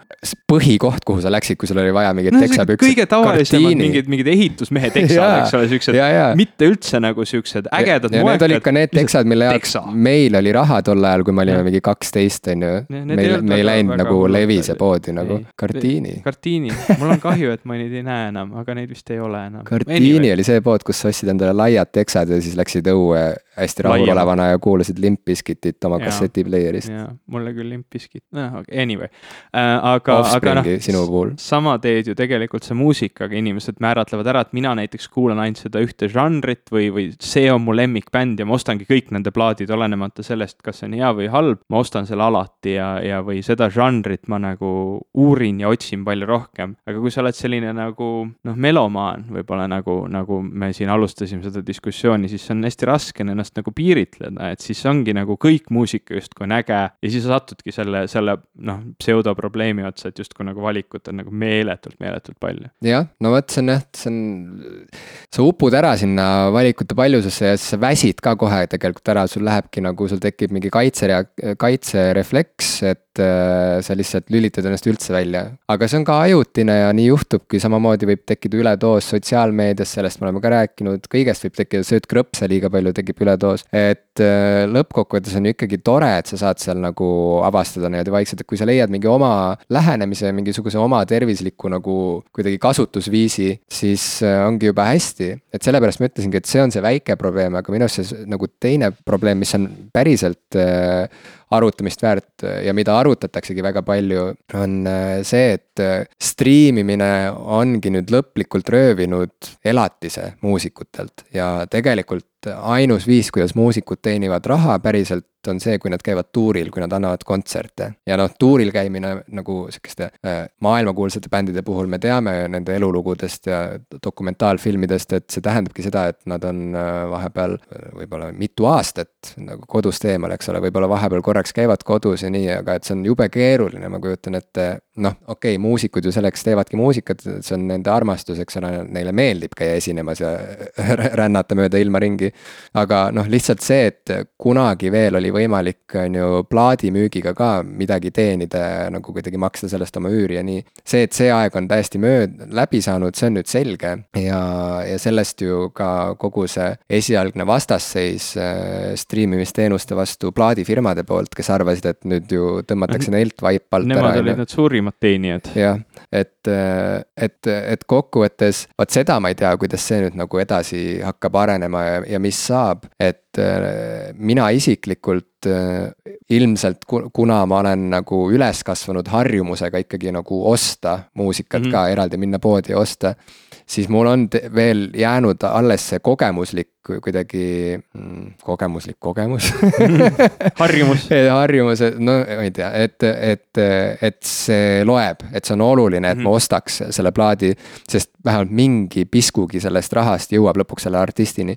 põhikoht, kuhu sa läksid, kui sul oli vaja mingeid no, teksapükse. kõige tavalisemad mingid, mingid ehitusmehe teksad, eks (laughs) ole, siuksed, mitte üldse nagu siuksed ägedad moekad. Need olid ka need teksad, mille jaoks meil oli raha tol ajal, kui me olime mingi kaksteist, on ju. meil, me ei läinud nagu Levise poodi nagu, Kartiini. Kartiini, mul on kahju, et ma neid ei näe enam, aga neid vist ei ole enam. Kartiini anyway. oli see pood, kus sa ostsid endale laiad teksad ja siis läksid õue hästi rahulolevana ja kuulasid Limp Bizkitit oma kasseti-player'ist. jaa, mulle küll Limp Bizkit, noh anyway äh,, aga, aga noh. sama teed ju tegelikult see muusikaga, inimesed määratlevad ära, et mina näiteks kuulan ainult seda ühte žanrit või, või see on mu lemmikbänd ja ma ostangi kõik nende plaadid, olenemata sellest, kas see on hea või halb, ma ostan selle alati ja, ja või seda žanrit ma nagu uurin ja otsin palju rohkem. aga kui sa oled selline nagu noh, melomaan võib-olla nagu, nagu me siin alustasime seda diskussiooni, siis on hästi raske ennast nagu piiritleda, et siis ongi nagu kõik muusika justkui on äge ja siis sa satudki selle, selle noh, pseudoprobleemi otsa, et justkui nagu valikut on nagu meeletult, meeletult palju. jah, no vot, see on jah, see on, sa upud ära sinna valikute paljususesse ja siis sa väsid ka kohe tegelikult ära, sul lähebki nagu, sul tekib mingi kaitserea-, kaitserefleks, et äh, sa lihtsalt lülitad ennast üldse välja. aga see on ka ajutine ja nii juhtubki, samamoodi võib tekkida üledoos sotsiaalmeedias, sellest me oleme ka rääkinud, kõigest võib tekkida, sööd krõpse liiga palju, tekib üledoos. et äh, lõppkokkuvõttes on ju ikkagi tore, et sa saad seal nagu avastada niimoodi vaikselt, et kui sa leiad mingi oma lähenemise, mingisuguse oma tervisliku nagu kuidagi kasutusviisi, siis äh, ongi juba hästi. et sellepärast ma ütlesingi, et see on see väike probleem, aga minu arust see nagu teine probleem, mis on päriselt arutamist väärt ja mida arutataksegi väga palju, on äh, see, et äh, striimimine ongi nüüd lõplikult röövinud elatise muusikutelt ja tegelikult ainus viis, kuidas muusikud teenivad raha päriselt, on see, kui nad käivad tuuril, kui nad annavad kontserte. ja noh, tuuril käimine nagu sihukeste äh, maailmakuulsate bändide puhul me teame nende elulugudest ja dokumentaalfilmidest, et see tähendabki seda, et nad on äh, vahepeal äh, võib-olla mitu aastat nagu kodust eemal, eks ole, võib-olla vahepeal korraks käivad kodus ja nii, aga et see on jube keeruline, ma kujutan ette. noh, okei okay,, muusikud ju selleks teevadki muusikat, see on nende armastus, eks ole, neile meeldib käia esinemas ja (laughs) rännata mööda ilma ringi aga noh, lihtsalt see, et kunagi veel oli võimalik, on ju, plaadimüügiga ka midagi teenida, nagu kuidagi maksta sellest oma üüri ja nii. see, et see aeg on täiesti mööd-, läbi saanud, see on nüüd selge ja, ja sellest ju ka kogu see esialgne vastasseis äh, striimimisteenuste vastu plaadifirmade poolt, kes arvasid, et nüüd ju tõmmatakse neilt vaip alt Nemad ära. Nemad olid need suurimad teenijad. jah, et, et, et kokkuvõttes, vot seda ma ei tea, kuidas see nüüd nagu edasi hakkab arenema ja, ja mis saab, et mina isiklikult ilmselt, kuna ma olen nagu üles kasvanud harjumusega ikkagi nagu osta muusikat mm -hmm. ka eraldi, minna poodi ja osta siis mul on veel jäänud alles see kogemuslik kuidagi mm,, kogemuslik kogemus (laughs) harjumus harjumus, no ma ei tea, et, et, et see loeb, et see on oluline, et mm -hmm. ma mhm. ostaks selle plaadi. sest vähemalt mingi piskugi sellest rahast jõuab lõpuks selle artistini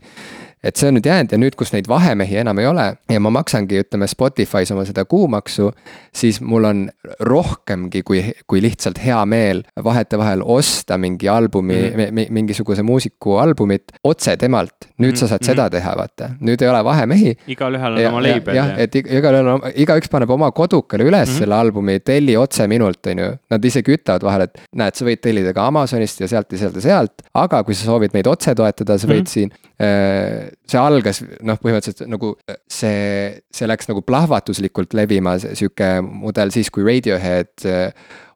et see on nüüd jäänud ja nüüd, kus neid vahemehi enam ei ole ja ma maksangi, ütleme Spotify's oma seda kuumaksu, siis mul on rohkemgi kui, kui lihtsalt hea meel vahetevahel osta mingi albumi mm, -hmm. mingisuguse muusiku albumit otse temalt. nüüd mm -hmm. sa saad mm -hmm. seda teha, vaata, nüüd ei ole vahemehi. igalühel on ja, oma leibel. jah ja., et igalühel on, igaüks paneb oma kodukale üles mm -hmm. selle albumi, telli otse minult, on ju. Nad isegi ütlevad vahel, et näed, sa võid tellida ka Amazonist ja sealt ja sealt ja sealt, aga kui sa soovid meid otse toetada, sa võid mm -hmm. siin see algas noh, põhimõtteliselt nagu see, see läks nagu plahvatuslikult levima, sihuke mudel siis, kui Radiohead äh,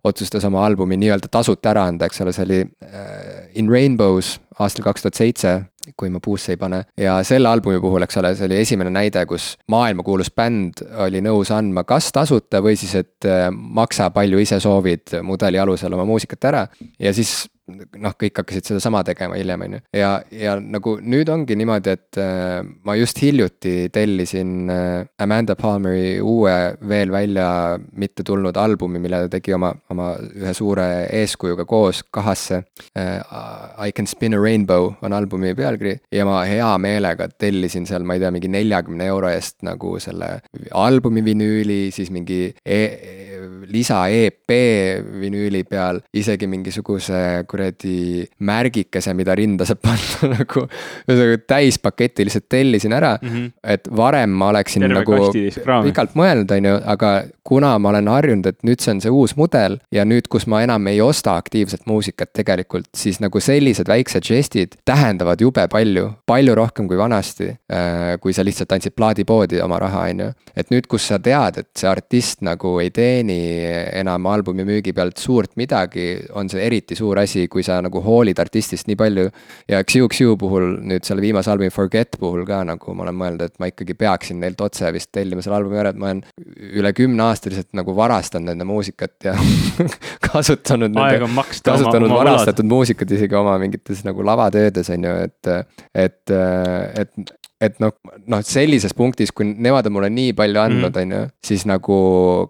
otsustas oma albumi nii-öelda tasuta ära anda, eks ole, see oli äh, In Rainbows aastal kaks tuhat seitse, kui ma puusse ei pane. ja selle albumi puhul, eks ole, see oli esimene näide, kus maailmakuulus bänd oli nõus andma kas tasuta või siis, et äh, maksa palju ise soovid mudeli alusel oma muusikat ära. ja siis noh, kõik hakkasid sedasama tegema hiljem, on ju. ja, ja nagu nüüd ongi niimoodi, et äh, ma just hiljuti tellisin äh, Amanda Palmeri uue veel välja mitte tulnud albumi, mille ta tegi oma, oma ühe suure eeskujuga koos kahasse äh,. I can spin a rainbow on albumi pealkiri ja ma hea meelega tellisin seal, ma ei tea, mingi neljakümne euro eest nagu selle albumi vinüüli, siis mingi e lisa EP vinüüli peal isegi mingisuguse kuradi märgikese, mida rinda saab (laughs) panna nagu. ühesõnaga täispaketi lihtsalt tellisin ära mm, -hmm. et varem ma oleksin Terve nagu pikalt mõelnud, on ju, aga kuna ma olen harjunud, et nüüd see on see uus mudel ja nüüd, kus ma enam ei osta aktiivset muusikat tegelikult, siis nagu sellised väiksed žestid tähendavad jube palju, palju rohkem kui vanasti. Äh, kui sa lihtsalt andsid plaadipoodi oma raha, on ju, et nüüd, kus sa tead, et see artist nagu ei teeni enam albumi müügi pealt suurt midagi, on see eriti suur asi, kui sa nagu hoolid artistist nii palju. ja Xiu-Xiu puhul nüüd selle viimase albumi Forget puhul ka nagu ma olen mõelnud, et ma ikkagi peaksin neilt otse vist tellima selle albumi ära, et ma olen üle kümne aasta lihtsalt nagu varastanud nende muusikat ja (laughs) kasutanud. aeg on maksta kasutanud oma, oma varastatud muusikat isegi oma mingites nagu lavatöödes on ju, et, et, et et noh, noh sellises punktis, kui nemad on mulle nii palju andnud, mhm. on ju, siis nagu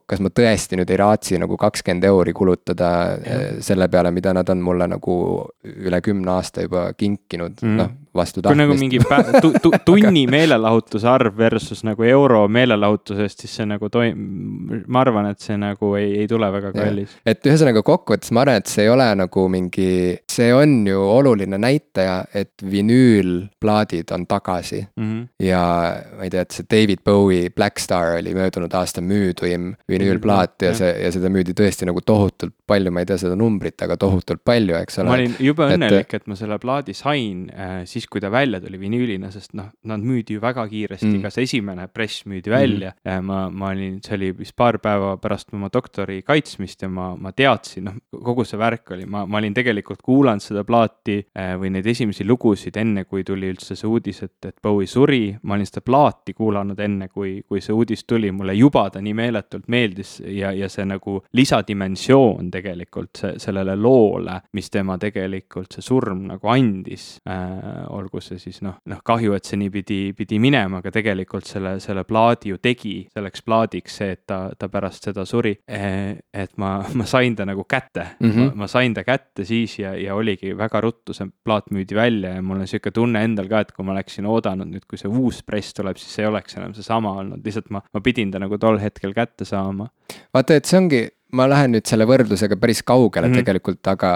kas ma tõesti nüüd ei raatsi nagu kakskümmend euri kulutada mm. selle peale, mida nad on mulle nagu üle kümne aasta juba kinkinud mm., noh vastu tahtmist. kui nagu mingi tu, tu, (laughs) tunni meelelahutuse arv versus nagu euro meelelahutusest, siis see nagu toim-, ma arvan, et see nagu ei, ei tule väga kallis. et ühesõnaga kokkuvõttes ma arvan, et see ei ole nagu mingi, see on ju oluline näitaja, et vinüülplaadid on tagasi mm. -hmm. ja ma ei tea, et see David Bowie Black Star oli möödunud aasta müüduim vinüülplaat mm -hmm. ja see, ja seda müüdi tõesti nagu tohutult palju, ma ei tea seda numbrit, aga tohutult palju, eks ole. ma olin jube õnnelik, et ma selle plaadi sain äh, siis, kui ta välja tuli vinüülina, sest noh, nad müüdi ju väga kiiresti mm., ka see esimene press müüdi välja mm.. ma, ma olin, see oli vist paar päeva pärast oma doktori kaitsmist ja ma, ma teadsin, noh, kogu see värk oli, ma, ma olin tegelikult kuulanud seda plaati äh, või neid esimesi lugusid enne, kui tuli üldse see uudis, et, et Bowie suri. ma olin seda plaati kuulanud enne, kui, kui see uudis tuli, mulle juba ta nii meeletult meeldis ja, ja see nagu lisadimensioon tegelikult see, sellele loole, mis tema tegelikult see surm nagu andis äh, olgu see siis noh, noh kahju, et see nii pidi, pidi minema, aga tegelikult selle, selle plaadi ju tegi selleks plaadiks see, et ta, ta pärast seda suri. Eh, et ma, ma sain ta nagu kätte mm, -hmm. ma, ma sain ta kätte siis ja, ja oligi väga ruttu see plaat müüdi välja ja mul on sihuke tunne endal ka, et kui ma oleksin oodanud nüüd, kui see uus press tuleb, siis ei oleks enam seesama olnud, lihtsalt ma, ma pidin ta nagu tol hetkel kätte saama. vaata, et see ongi ma lähen nüüd selle võrdlusega päris kaugele mm -hmm. tegelikult, aga,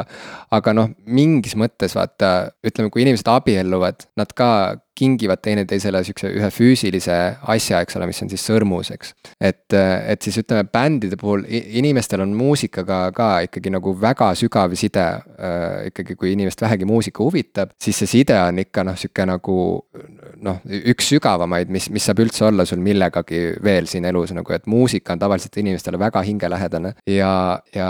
aga noh, mingis mõttes vaata, ütleme, kui inimesed abielluvad, nad ka kingivad teineteisele siukse ühe füüsilise asja, eks ole, mis on siis sõrmus, eks. et, et siis ütleme, bändide puhul inimestel on muusikaga ka ikkagi nagu väga sügav side äh,. ikkagi, kui inimest vähegi muusika huvitab, siis see side on ikka noh, sihuke nagu noh, üks sügavamaid, mis, mis saab üldse olla sul millegagi veel siin elus nagu, et muusika on tavaliselt inimestele väga hingelähedane. ja, ja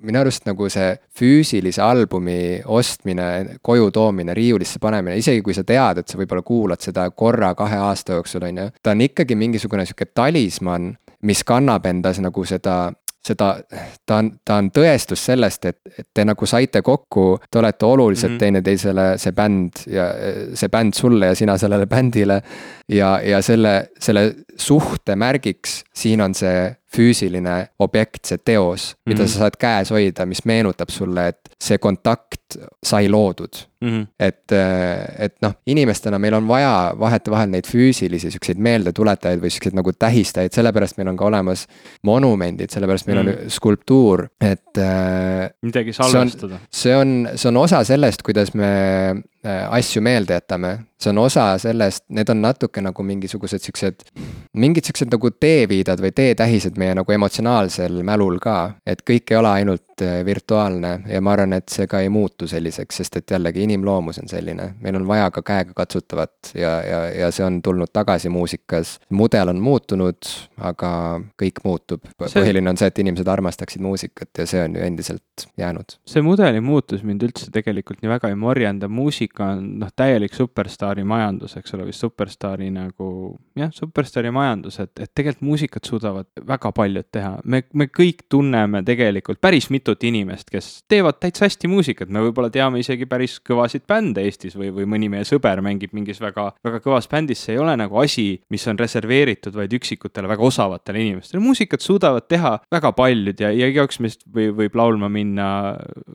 minu arust nagu see füüsilise albumi ostmine, koju toomine, riiulisse panemine, isegi kui sa tead, et sa võib-olla võib-olla kuulad seda korra kahe aasta jooksul, on ju. ta on ikkagi mingisugune sihuke talismann, mis kannab endas nagu seda seda, ta on, ta on tõestus sellest, et, et te nagu saite kokku, te olete oluliselt mm -hmm. teineteisele, see bänd ja see bänd sulle ja sina sellele bändile. ja, ja selle, selle suhte märgiks siin on see füüsiline objekt, see teos, mida mm -hmm. sa saad käes hoida, mis meenutab sulle, et see kontakt sai loodud mm. -hmm. et, äh, et noh, inimestena meil on vaja vahetevahel neid füüsilisi siukseid meeldetuletajaid või siukseid nagu tähistajaid, sellepärast meil on ka olemas monumendid, sellepärast meil mm -hmm. on mhm. skulptuur, et. Äh, midagi salvestada. see on, see on osa sellest, kuidas me asju meelde jätame, see on osa sellest, need on natuke nagu mingisugused siuksed, mingid siuksed nagu teeviidad või teetähised meie nagu emotsionaalsel mälul ka. et kõik ei ole ainult äh, virtuaalne ja ma arvan, et see ka ei muutu selliseks, sest et jällegi inimloomus on selline. meil on vaja ka käegakatsutavat ja, ja, ja see on tulnud tagasi muusikas. mudel on muutunud, aga kõik muutub. põhiline on see, et inimesed armastaksid muusikat ja see on ju endiselt jäänud. see mudeli muutus mind üldse tegelikult nii väga ei morjenda, muusika on noh, täielik superstaar superstaari majandus, eks ole, või superstaari nagu jah, superstaari majandus, et, et tegelikult muusikat suudavad väga paljud teha. me, me kõik tunneme tegelikult päris mitut inimest, kes teevad täitsa hästi muusikat, me võib-olla teame isegi päris kõvasid bände Eestis või, või mõni meie sõber mängib mingis väga, väga kõvas bändis, see ei ole nagu asi, mis on reserveeritud vaid üksikutele väga osavatele inimestele, muusikat suudavad teha väga paljud ja, ja igaüks meist või, võib laulma minna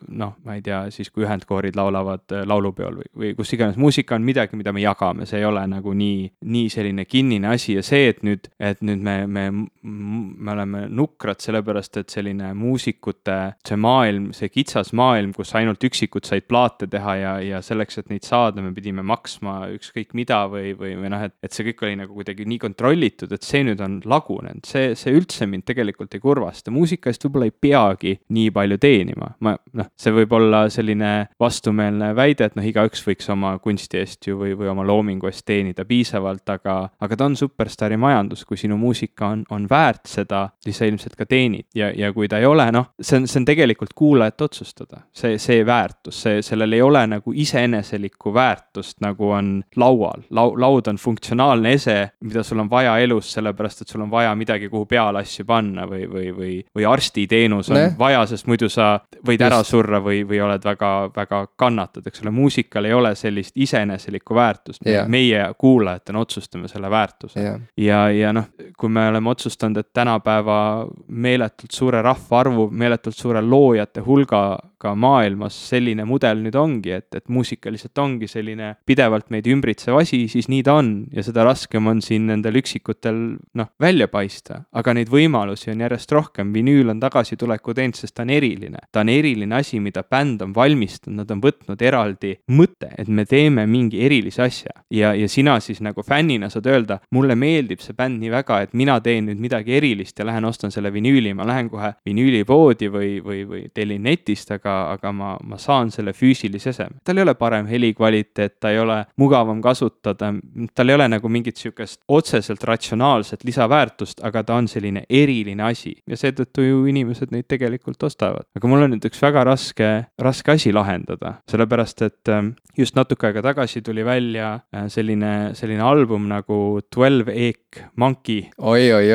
noh, ma ei tea, siis kui ühendkoorid laulavad äh, laulupeol või, kus iganes, muusika on midagi, mida me jagame, see ei ole nagu nii, nii selline kinnine asi ja see, et nüüd, et nüüd me, me, me oleme nukrad sellepärast, et selline muusikute see maailm, see kitsas maailm, kus ainult üksikud said plaate teha ja, ja selleks, et neid saada, me pidime maksma ükskõik mida või, või, või noh, et, et see kõik oli nagu kuidagi nii kontrollitud, et see nüüd on lagunenud, see, see üldse mind tegelikult ei kurvasta, muusika eest võib-olla ei peagi nii palju teenima, ma noh, see võib olla selline vastumeelne väide, et noh, igaüks võiks oma kunsti eest ju või või, või oma loomingu eest teenida piisavalt, aga, aga ta on superstaari majandus, kui sinu muusika on, on väärt seda, siis sa ilmselt ka teenid ja, ja kui ta ei ole, noh, see on, see on tegelikult kuulajate otsustada. see, see väärtus, see, sellel ei ole nagu iseeneselikku väärtust, nagu on laual. Lau-, laud on funktsionaalne ese, mida sul on vaja elus, sellepärast et sul on vaja midagi, kuhu peale asju panna või, või, või, või arstiteenus on ne? vaja, sest muidu sa võid Just. ära surra või, või oled väga, väga kannatad, eks ole, muusikal ei ole sellist iseeneselikku väärtust väärtust yeah., meie kuulajatena otsustame selle väärtuse yeah.. ja, ja noh, kui me oleme otsustanud, et tänapäeva meeletult suure rahvaarvu, meeletult suure loojate hulgaga maailmas selline mudel nüüd ongi, et, et muusika lihtsalt ongi selline pidevalt meid ümbritsev asi, siis nii ta on ja seda raskem on siin nendel üksikutel noh, välja paista. aga neid võimalusi on järjest rohkem, vinüül on tagasituleku teinud, sest ta on eriline. ta on eriline asi, mida bänd on valmistanud, nad on võtnud eraldi mõtte, et me teeme mingi erilise asja. ja, ja sina siis nagu fännina saad öelda, mulle meeldib see bänd nii väga, et mina teen nüüd midagi erilist ja lähen ostan selle vinüüli, ma lähen kohe vinüülipoodi või, või, või tellin netist, aga, aga ma, ma saan selle füüsilise eseme. tal ei ole parem helikvaliteet, ta ei ole mugavam kasutada, tal ei ole nagu mingit sihukest otseselt ratsionaalset lisaväärtust, aga ta on selline eriline asi ja seetõttu ju inimesed neid tegelikult ostavad. aga mul on nüüd üks väga raske, raske asi lahendada, sellepärast et ähm, just natuke aega tagasi tuli välja äh, selline, selline album nagu Twelve Egg Monkey.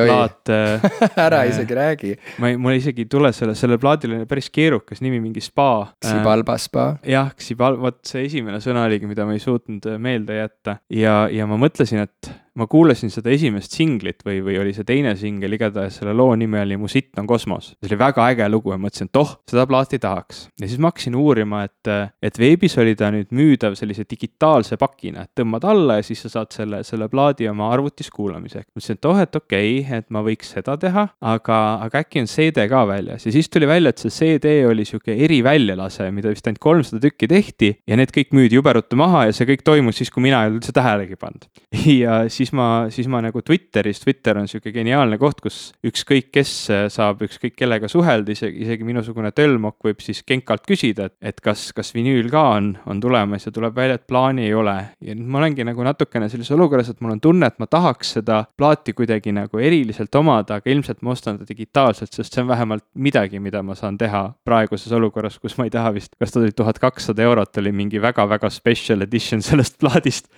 plaat äh, (laughs) ära äh, isegi räägi. ma ei, mul isegi ei tule selle, sellel plaadil oli päris keerukas nimi, mingi spa. Xibalba spa. jah, Xibal-, vot see esimene sõna oligi, mida ma ei suutnud meelde jätta ja, ja ma mõtlesin, et ma kuulasin seda esimest singlit või, või oli see teine singel, igatahes selle loo nimi oli Mu sitt on kosmos. see oli väga äge lugu ja mõtlesin, et oh, seda plaati tahaks. ja siis ma hakkasin uurima, et, et veebis oli ta nüüd müüdav sellise digitaalse pakina, et tõmbad alla ja siis sa saad selle, selle plaadi oma arvutis kuulamiseks. mõtlesin, et oh, et okei okay,, et ma võiks seda teha, aga, aga äkki on CD ka väljas ja siis tuli välja, et see CD oli sihuke eriväljalase, mida vist ainult kolmsada tükki tehti ja need kõik müüdi jube ruttu maha ja see kõik toimus siis, kui mina ei olnud üldse tähelegi pannud. (laughs) ja siis ma, siis ma nagu Twitteris, Twitter on sihuke geniaalne koht, kus ükskõik kes saab ükskõik kellega suhelda, isegi, isegi minusugune tölmok võib siis Genkalt küsida, et, et kas, kas vinüül ka on, on tulemas ja tuleb välja, et plaani ei ole. ja nüüd ma olengi nagu natukene sellises olukorras, et mul on tunne, et ma tahaks seda plaati kuidagi nagu eriliselt omada, aga ilmselt ma ostan ta digitaalselt, sest see on vähemalt midagi, mida ma saan teha praeguses olukorras, kus ma ei taha vist, kas ta oli tuhat kakssada eurot, oli mingi väga-väga special edition sellest plaadist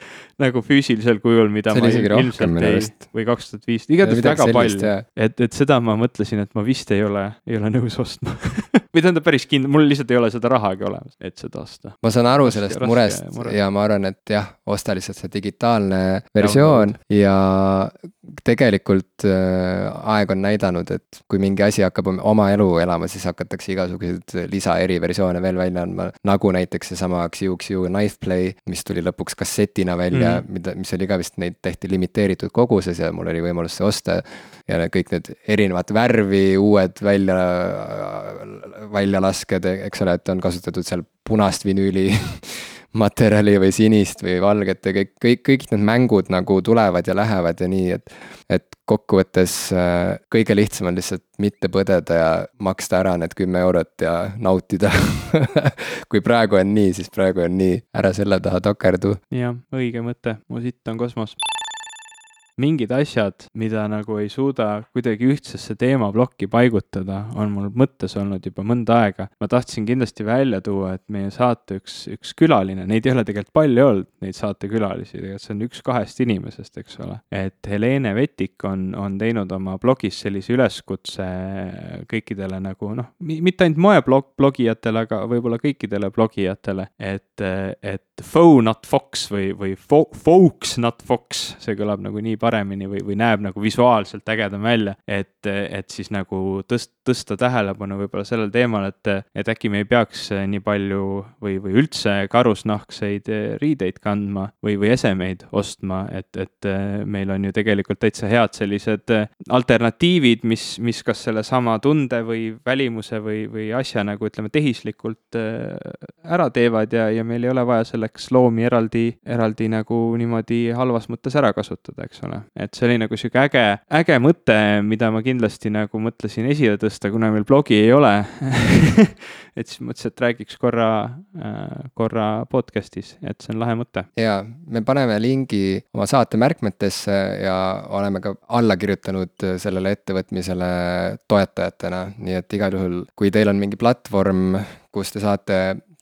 nagu füüsilisel kujul, mida see ma ilmselt ei, või kaks tuhat viis, igatahes väga palju. et, et seda ma mõtlesin, et ma vist ei ole, ei ole nõus ostma (laughs) või tähendab päris kindel, mul lihtsalt ei ole seda rahagi olemas, et seda osta. ma saan aru raske, sellest murest mure. ja ma arvan, et jah, osta lihtsalt see digitaalne versioon ja, ja tegelikult äh, aeg on näidanud, et kui mingi asi hakkab oma elu elama, siis hakatakse igasuguseid lisa eriversioone veel välja andma. nagu näiteks seesama XUXU Knife Play, mis tuli lõpuks kassetina välja mm, -hmm. mida, mis oli ka vist, neid tehti limiteeritud koguses ja mul oli võimalus see osta. ja kõik need erinevat värvi, uued välja, väljalasked, eks ole, et on kasutatud seal punast vinüüli (laughs) materjali või sinist või valget ja kõik, kõik, kõik need mängud nagu tulevad ja lähevad ja nii, et. et kokkuvõttes äh, kõige lihtsam on lihtsalt mitte põdeda ja maksta ära need kümme eurot ja nautida (laughs) kui praegu on nii, siis praegu on nii, ära selle taha takerdu. jah, õige mõte, mu sitt on kosmos mingid asjad, mida nagu ei suuda kuidagi ühtsesse teemaplokki paigutada, on mul mõttes olnud juba mõnda aega. ma tahtsin kindlasti välja tuua, et meie saate üks, üks külaline, neid ei ole tegelikult palju olnud, neid saatekülalisi, tegelikult see on üks kahest inimesest, eks ole. et Helene Vetik on, on teinud oma blogis sellise üleskutse kõikidele nagu noh, mitte ainult moeblog, blogijatele, aga võib-olla kõikidele blogijatele, et, et foe not fox või, või fo folks not fox, see kõlab nagu nii paremini või, või näeb nagu visuaalselt ägedam välja. et, et siis nagu tõst-, tõsta tähelepanu võib-olla sellel teemal, et, et äkki me ei peaks nii palju või, või üldse karusnahkseid riideid kandma või, või esemeid ostma, et, et meil on ju tegelikult täitsa head sellised alternatiivid, mis, mis kas sellesama tunde või välimuse või, või asja nagu ütleme, tehislikult ära teevad ja, ja meil ei ole vaja selle selleks loomi eraldi, eraldi nagu niimoodi halvas mõttes ära kasutada, eks ole. et see oli nagu sihuke äge, äge mõte, mida ma kindlasti nagu mõtlesin esile tõsta, kuna meil blogi ei ole (laughs) et siis mõtlesin, et räägiks korra, äh, korra podcast'is, et see on lahe mõte. ja me paneme lingi oma saate märkmetesse ja oleme ka alla kirjutanud sellele ettevõtmisele toetajatena, nii et igal juhul, kui teil on mingi platvorm, kus te saate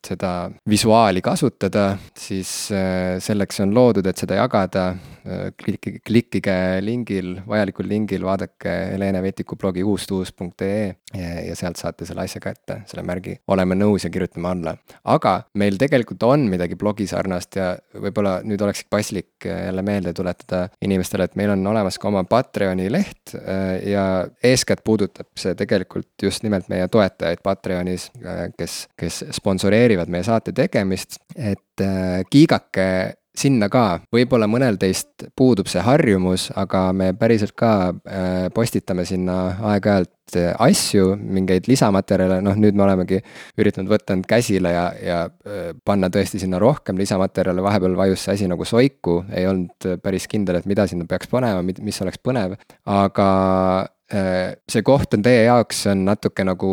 seda visuaali kasutada, siis äh, selleks on loodud, et seda jagada. Klikkige, klikkige lingil, vajalikul lingil, vaadake Helene Vetiku blogi uustuus.ee ja, ja sealt saate selle asja kätte, selle märgi. oleme nõus ja kirjutame alla. aga meil tegelikult on midagi blogi sarnast ja võib-olla nüüd oleks paslik äh, jälle meelde tuletada inimestele, et meil on olemas ka oma Patreoni leht ja eeskätt puudutab see tegelikult just nimelt meie toetajaid Patreonis, kes, kes sponsoreerivad meie saate tegemist, et kiigake sinna ka, võib-olla mõnel teist puudub see harjumus, aga me päriselt ka äh, postitame sinna aeg-ajalt äh, asju, mingeid lisamaterjale, noh nüüd me olemegi üritanud võtta end käsile ja, ja panna tõesti sinna rohkem lisamaterjale, vahepeal vajus see asi nagu soiku, ei olnud päris kindel, et mida sinna peaks panema, mis oleks põnev, aga Äh, see koht on teie jaoks, on natuke nagu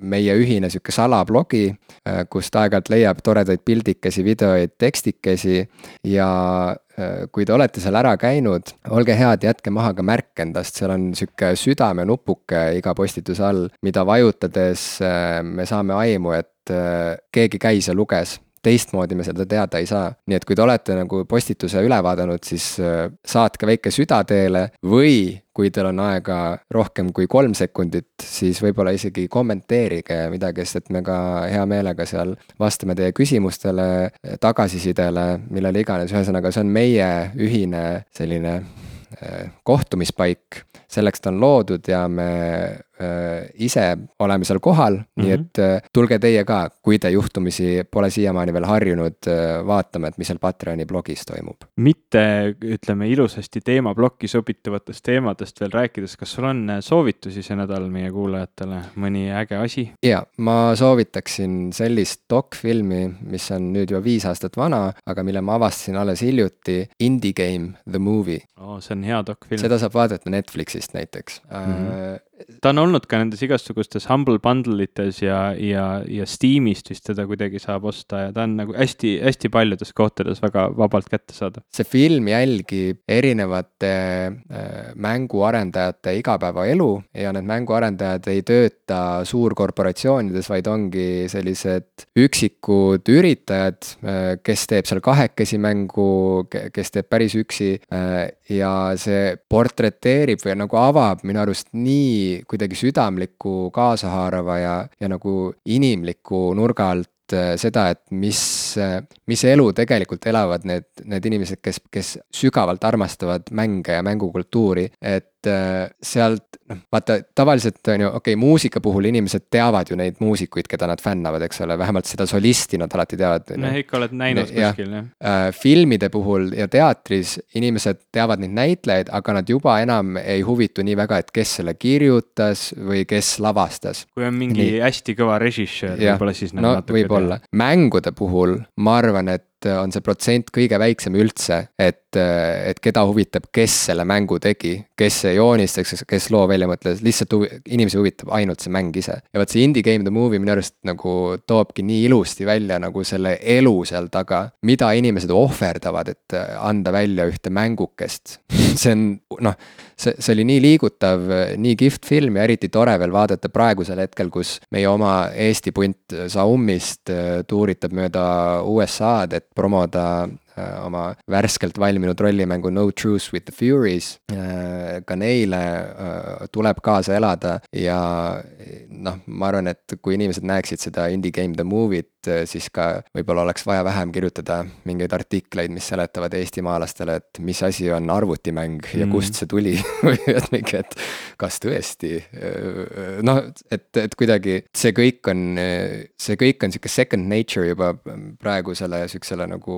meie ühine sihuke salablogi, äh, kust aeg-ajalt leiab toredaid pildikesi, videoid, tekstikesi. Ja äh, kui te olete seal ära käinud, olge head, jätke maha ka märk endast, seal on sihuke südamenupuke iga postituse all, mida vajutades me saame aimu, et keegi käis ja luges teistmoodi me seda teada ei saa. nii et kui te olete nagu postituse üle vaadanud, siis saatke väike süda teele või kui teil on aega rohkem kui kolm sekundit, siis võib-olla isegi kommenteerige midagi, sest et me ka hea meelega seal vastame teie küsimustele, tagasisidele, millele iganes, ühesõnaga, see on meie ühine selline eh, kohtumispaik, selleks ta on loodud ja me Äh, ise oleme seal kohal mm, -hmm. nii mhm. et äh, tulge teie ka, kui te juhtumisi pole siiamaani veel harjunud äh, vaatama, et mis seal Patreoni blogis toimub. mitte ütleme ilusasti teemaplokki sobituvatest teemadest veel rääkides, kas sul on soovitusi see nädal meie kuulajatele, mõni äge asi? ja, ma soovitaksin sellist dokfilmi, mis on nüüd juba viis aastat vana, aga mille ma avastasin alles hiljuti, Indie Game The Movie oh,. see on hea dokfilm. seda saab vaadata Netflixist näiteks mm. -hmm ta on olnud ka nendes igasugustes Humble Bundle ites ja, ja, ja Steamist vist teda kuidagi saab osta ja ta on nagu hästi-hästi paljudes kohtades väga vabalt kättesaadav. see film jälgib erinevate äh, mänguarendajate igapäevaelu ja need mänguarendajad ei tööta suurkorporatsioonides, vaid ongi sellised üksikud üritajad äh,, kes teeb seal kahekesi mängu, kes teeb päris üksi äh, ja see portreteerib või nagu avab minu arust nii kuidagi südamliku, kaasahaarava ja, ja nagu inimliku nurga alt äh, seda, et mis, äh, mis elu tegelikult elavad need, need inimesed, kes, kes sügavalt armastavad mänge ja mängukultuuri, et Äh, sealt, noh, vaata tavaliselt on ju, okei okay,, muusika puhul inimesed teavad ju neid muusikuid, keda nad fännavad, eks ole, vähemalt seda solisti nad alati teavad. noh, ikka oled näinud ne, kuskil, jah äh,. filmide puhul ja teatris inimesed teavad neid näitlejaid, aga nad juba enam ei huvitu nii väga, et kes selle kirjutas või kes lavastas. kui on mingi nii. hästi kõva režissöör, võib-olla siis nad no, natuke võib-olla, mängude puhul ma arvan, et on see protsent kõige väiksem üldse, et, et keda huvitab, kes selle mängu tegi, kes see joonistas, kes loo välja mõtles, lihtsalt huvi, inimesi huvitab ainult see mäng ise. ja vot see Indie Game The Movie minu arust nagu toobki nii ilusti välja nagu selle elu seal taga, mida inimesed ohverdavad, et anda välja ühte mängukest (laughs) see on noh, see, see oli nii liigutav, nii kihvt film ja eriti tore veel vaadata praegusel hetkel, kus meie oma Eesti punt Saummist tuuritab mööda USA-d, et promoda oma värskelt valminud rollimängu No Truce with the Furies. Äh, ka neile äh, tuleb kaasa elada ja noh, ma arvan, et kui inimesed näeksid seda Indie Game The Movie't, siis ka võib-olla oleks vaja vähem kirjutada mingeid artikleid, mis seletavad eestimaalastele, et mis asi on arvutimäng ja mm. kust see tuli (laughs) või et mingi, et kas tõesti. noh, et, et kuidagi see kõik on, see kõik on sihuke second nature juba praegusele sihukesele nagu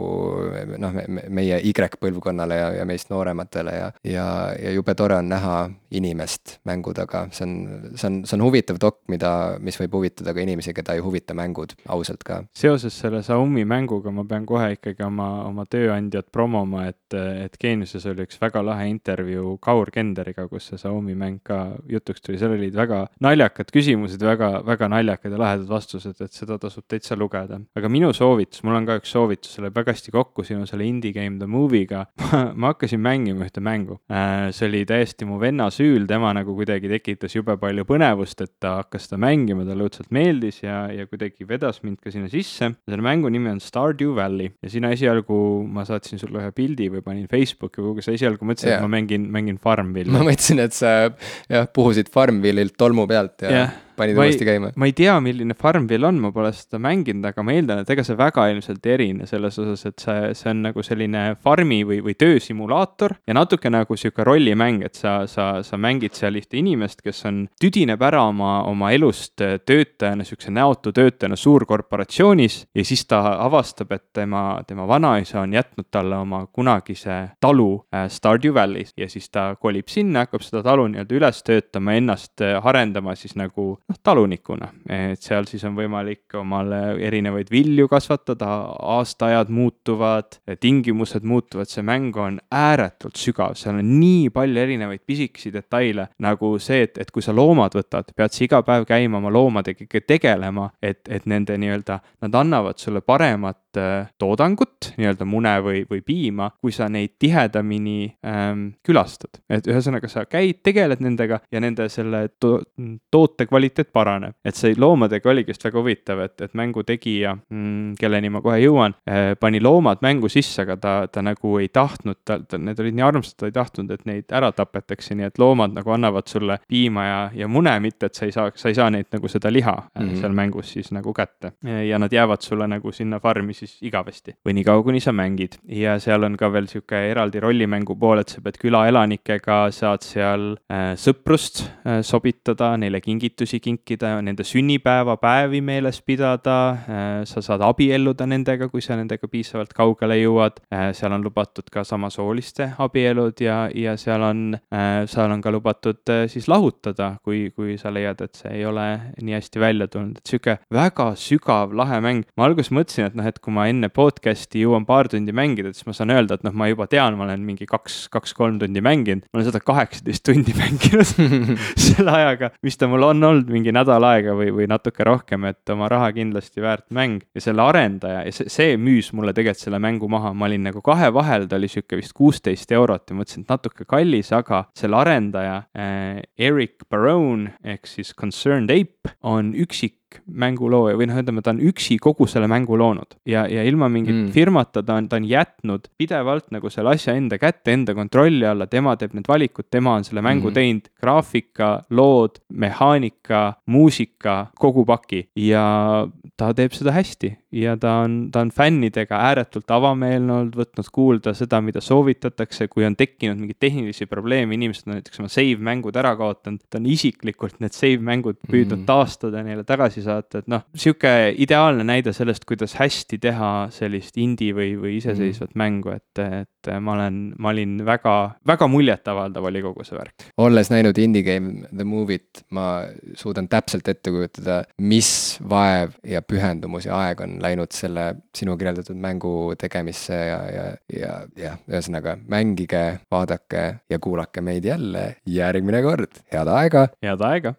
noh, meie Y-põlvkonnale ja, ja meist noorematele ja, ja, ja jube tore on näha inimest mängu taga, see on, see on, see on huvitav dok, mida, mis võib huvitada ka inimesi, keda ei huvita mängud, ausalt ka. seoses selle Xiaomi mänguga ma pean kohe ikkagi oma, oma tööandjat promoma, et, et Geeniuses oli üks väga lahe intervjuu Kaur Kenderiga, kus see Xiaomi mäng ka jutuks tuli, seal olid väga naljakad küsimused, väga, väga naljakad ja lahedad vastused, et seda tasub täitsa lugeda. aga minu soovitus, mul on ka üks soovitus, see läheb väga hästi kokku sinu selle Indie Game The Movie'ga (laughs) ma hakkasin mängima ühte mängu. Äh, see oli täiesti mu venna süül, tema nagu kuidagi tekitas jube palju põnevust, et ta hakkas seda mängima, talle õudselt meeldis ja, ja kuidagi vedas mind ka sinna sisse. selle mängu nimi on Stardew Valley ja sina esialgu, ma saatsin sulle ühe pildi või panin Facebooki või kuhugi, sa esialgu mõtlesid yeah., et ma mängin, mängin Farmville'i. ma mõtlesin, et sa jah, puhusid Farmville'ilt tolmu pealt ja yeah panid ma uuesti käima? ma ei tea, milline Farmville on, ma pole seda mänginud, aga ma eeldan, et ega see väga ilmselt ei erine selles osas, et see, see on nagu selline farmi või, või töösimulaator ja natuke nagu sihuke rollimäng, et sa, sa, sa mängid seal ühte inimest, kes on, tüdineb ära oma, oma elust töötajana, sihukese näotu töötajana suurkorporatsioonis ja siis ta avastab, et tema, tema vanaisa on jätnud talle oma kunagise talu äh, Stardew Valley's ja siis ta kolib sinna, hakkab seda talu nii-öelda üles töötama, ennast äh, arendama siis nagu noh, talunikuna, et seal siis on võimalik omale erinevaid vilju kasvatada, aastaajad muutuvad, tingimused muutuvad, see mäng on ääretult sügav, seal on nii palju erinevaid pisikesi detaile, nagu see, et, et kui sa loomad võtad, pead sa iga päev käima oma loomadega tegelema, et, et nende nii-öelda, nad annavad sulle paremat äh, toodangut, nii-öelda mune või, või piima, kui sa neid tihedamini ähm, külastad. et ühesõnaga, sa käid, tegeled nendega ja nende selle to toote kvaliteet elukvaliteet paraneb. et see loomadega oligi just väga huvitav, et, et mängu tegija mm,, kelleni ma kohe jõuan eh,, pani loomad mängu sisse, aga ta, ta nagu ei tahtnud, ta, ta, need olid nii armsad, ta ei tahtnud, et neid ära tapetakse, nii et loomad nagu annavad sulle piima ja, ja mune, mitte et sa ei saa, sa ei saa neid nagu seda liha mm -hmm. seal mängus siis nagu kätte. ja nad jäävad sulle nagu sinna farmi siis igavesti või niikaua, kuni sa mängid ja seal on ka veel sihuke eraldi rollimängu pool, et sa pead külaelanikega, saad seal äh, sõprust äh, sobitada, neile kingitusi kinkida, nende sünnipäevapäevi meeles pidada äh,, sa saad abielluda nendega, kui sa nendega piisavalt kaugele jõuad äh,, seal on lubatud ka samasooliste abielud ja, ja seal on äh,, seal on ka lubatud siis lahutada, kui, kui sa leiad, et see ei ole nii hästi välja tulnud, et sihuke väga sügav, lahe mäng. ma alguses mõtlesin, et noh, et kui ma enne podcast'i jõuan paar tundi mängida, siis ma saan öelda, et noh, ma juba tean, ma olen mingi kaks, kaks-kolm tundi mänginud. ma olen seda kaheksateist tundi (laughs) mänginud (laughs) selle ajaga, mis ta mul on olnud, mingi nädal aega või, või natuke rohkem, et oma raha kindlasti väärt mäng. ja selle arendaja ja see, see müüs mulle tegelikult selle mängu maha, ma olin nagu kahe vahel, ta oli sihuke vist kuusteist eurot ja mõtlesin, et natuke kallis, aga selle arendaja äh, Eric Barone ehk siis Concerned Ape on üksik mängulooja või noh, ütleme, ta on üksi kogu selle mängu loonud. Ja, ja ilma mingi mm. firmata ta on, ta on jätnud pidevalt nagu selle asja enda kätte, enda kontrolli alla, tema teeb need valikud, tema on selle mängu mm. teinud, graafika, lood, mehaanika, muusika, kogu paki. Ja ta teeb seda hästi ja ta on, ta on fännidega ääretult avameelne olnud, võtnud kuulda seda, mida soovitatakse, kui on tekkinud mingeid tehnilisi probleeme, inimesed on näiteks oma save mängud ära kaotanud, ta on isiklikult need save mängud püüdnud mm taastada ja neile tagasi saata, et noh, sihuke ideaalne näide sellest, kuidas hästi teha sellist indie või, või iseseisvat mm mängu, et, et ma olen, ma olin väga, väga muljetavaldav oli kogu see värk. olles näinud Indie Game The Movie't, ma suudan täpselt ette kujutada, mis vaev ja pühendumus ja aeg on läinud selle sinu kirjeldatud mängu tegemisse ja, ja, ja, ja ühesõnaga mängige, vaadake ja kuulake meid jälle järgmine kord, head aega. head aega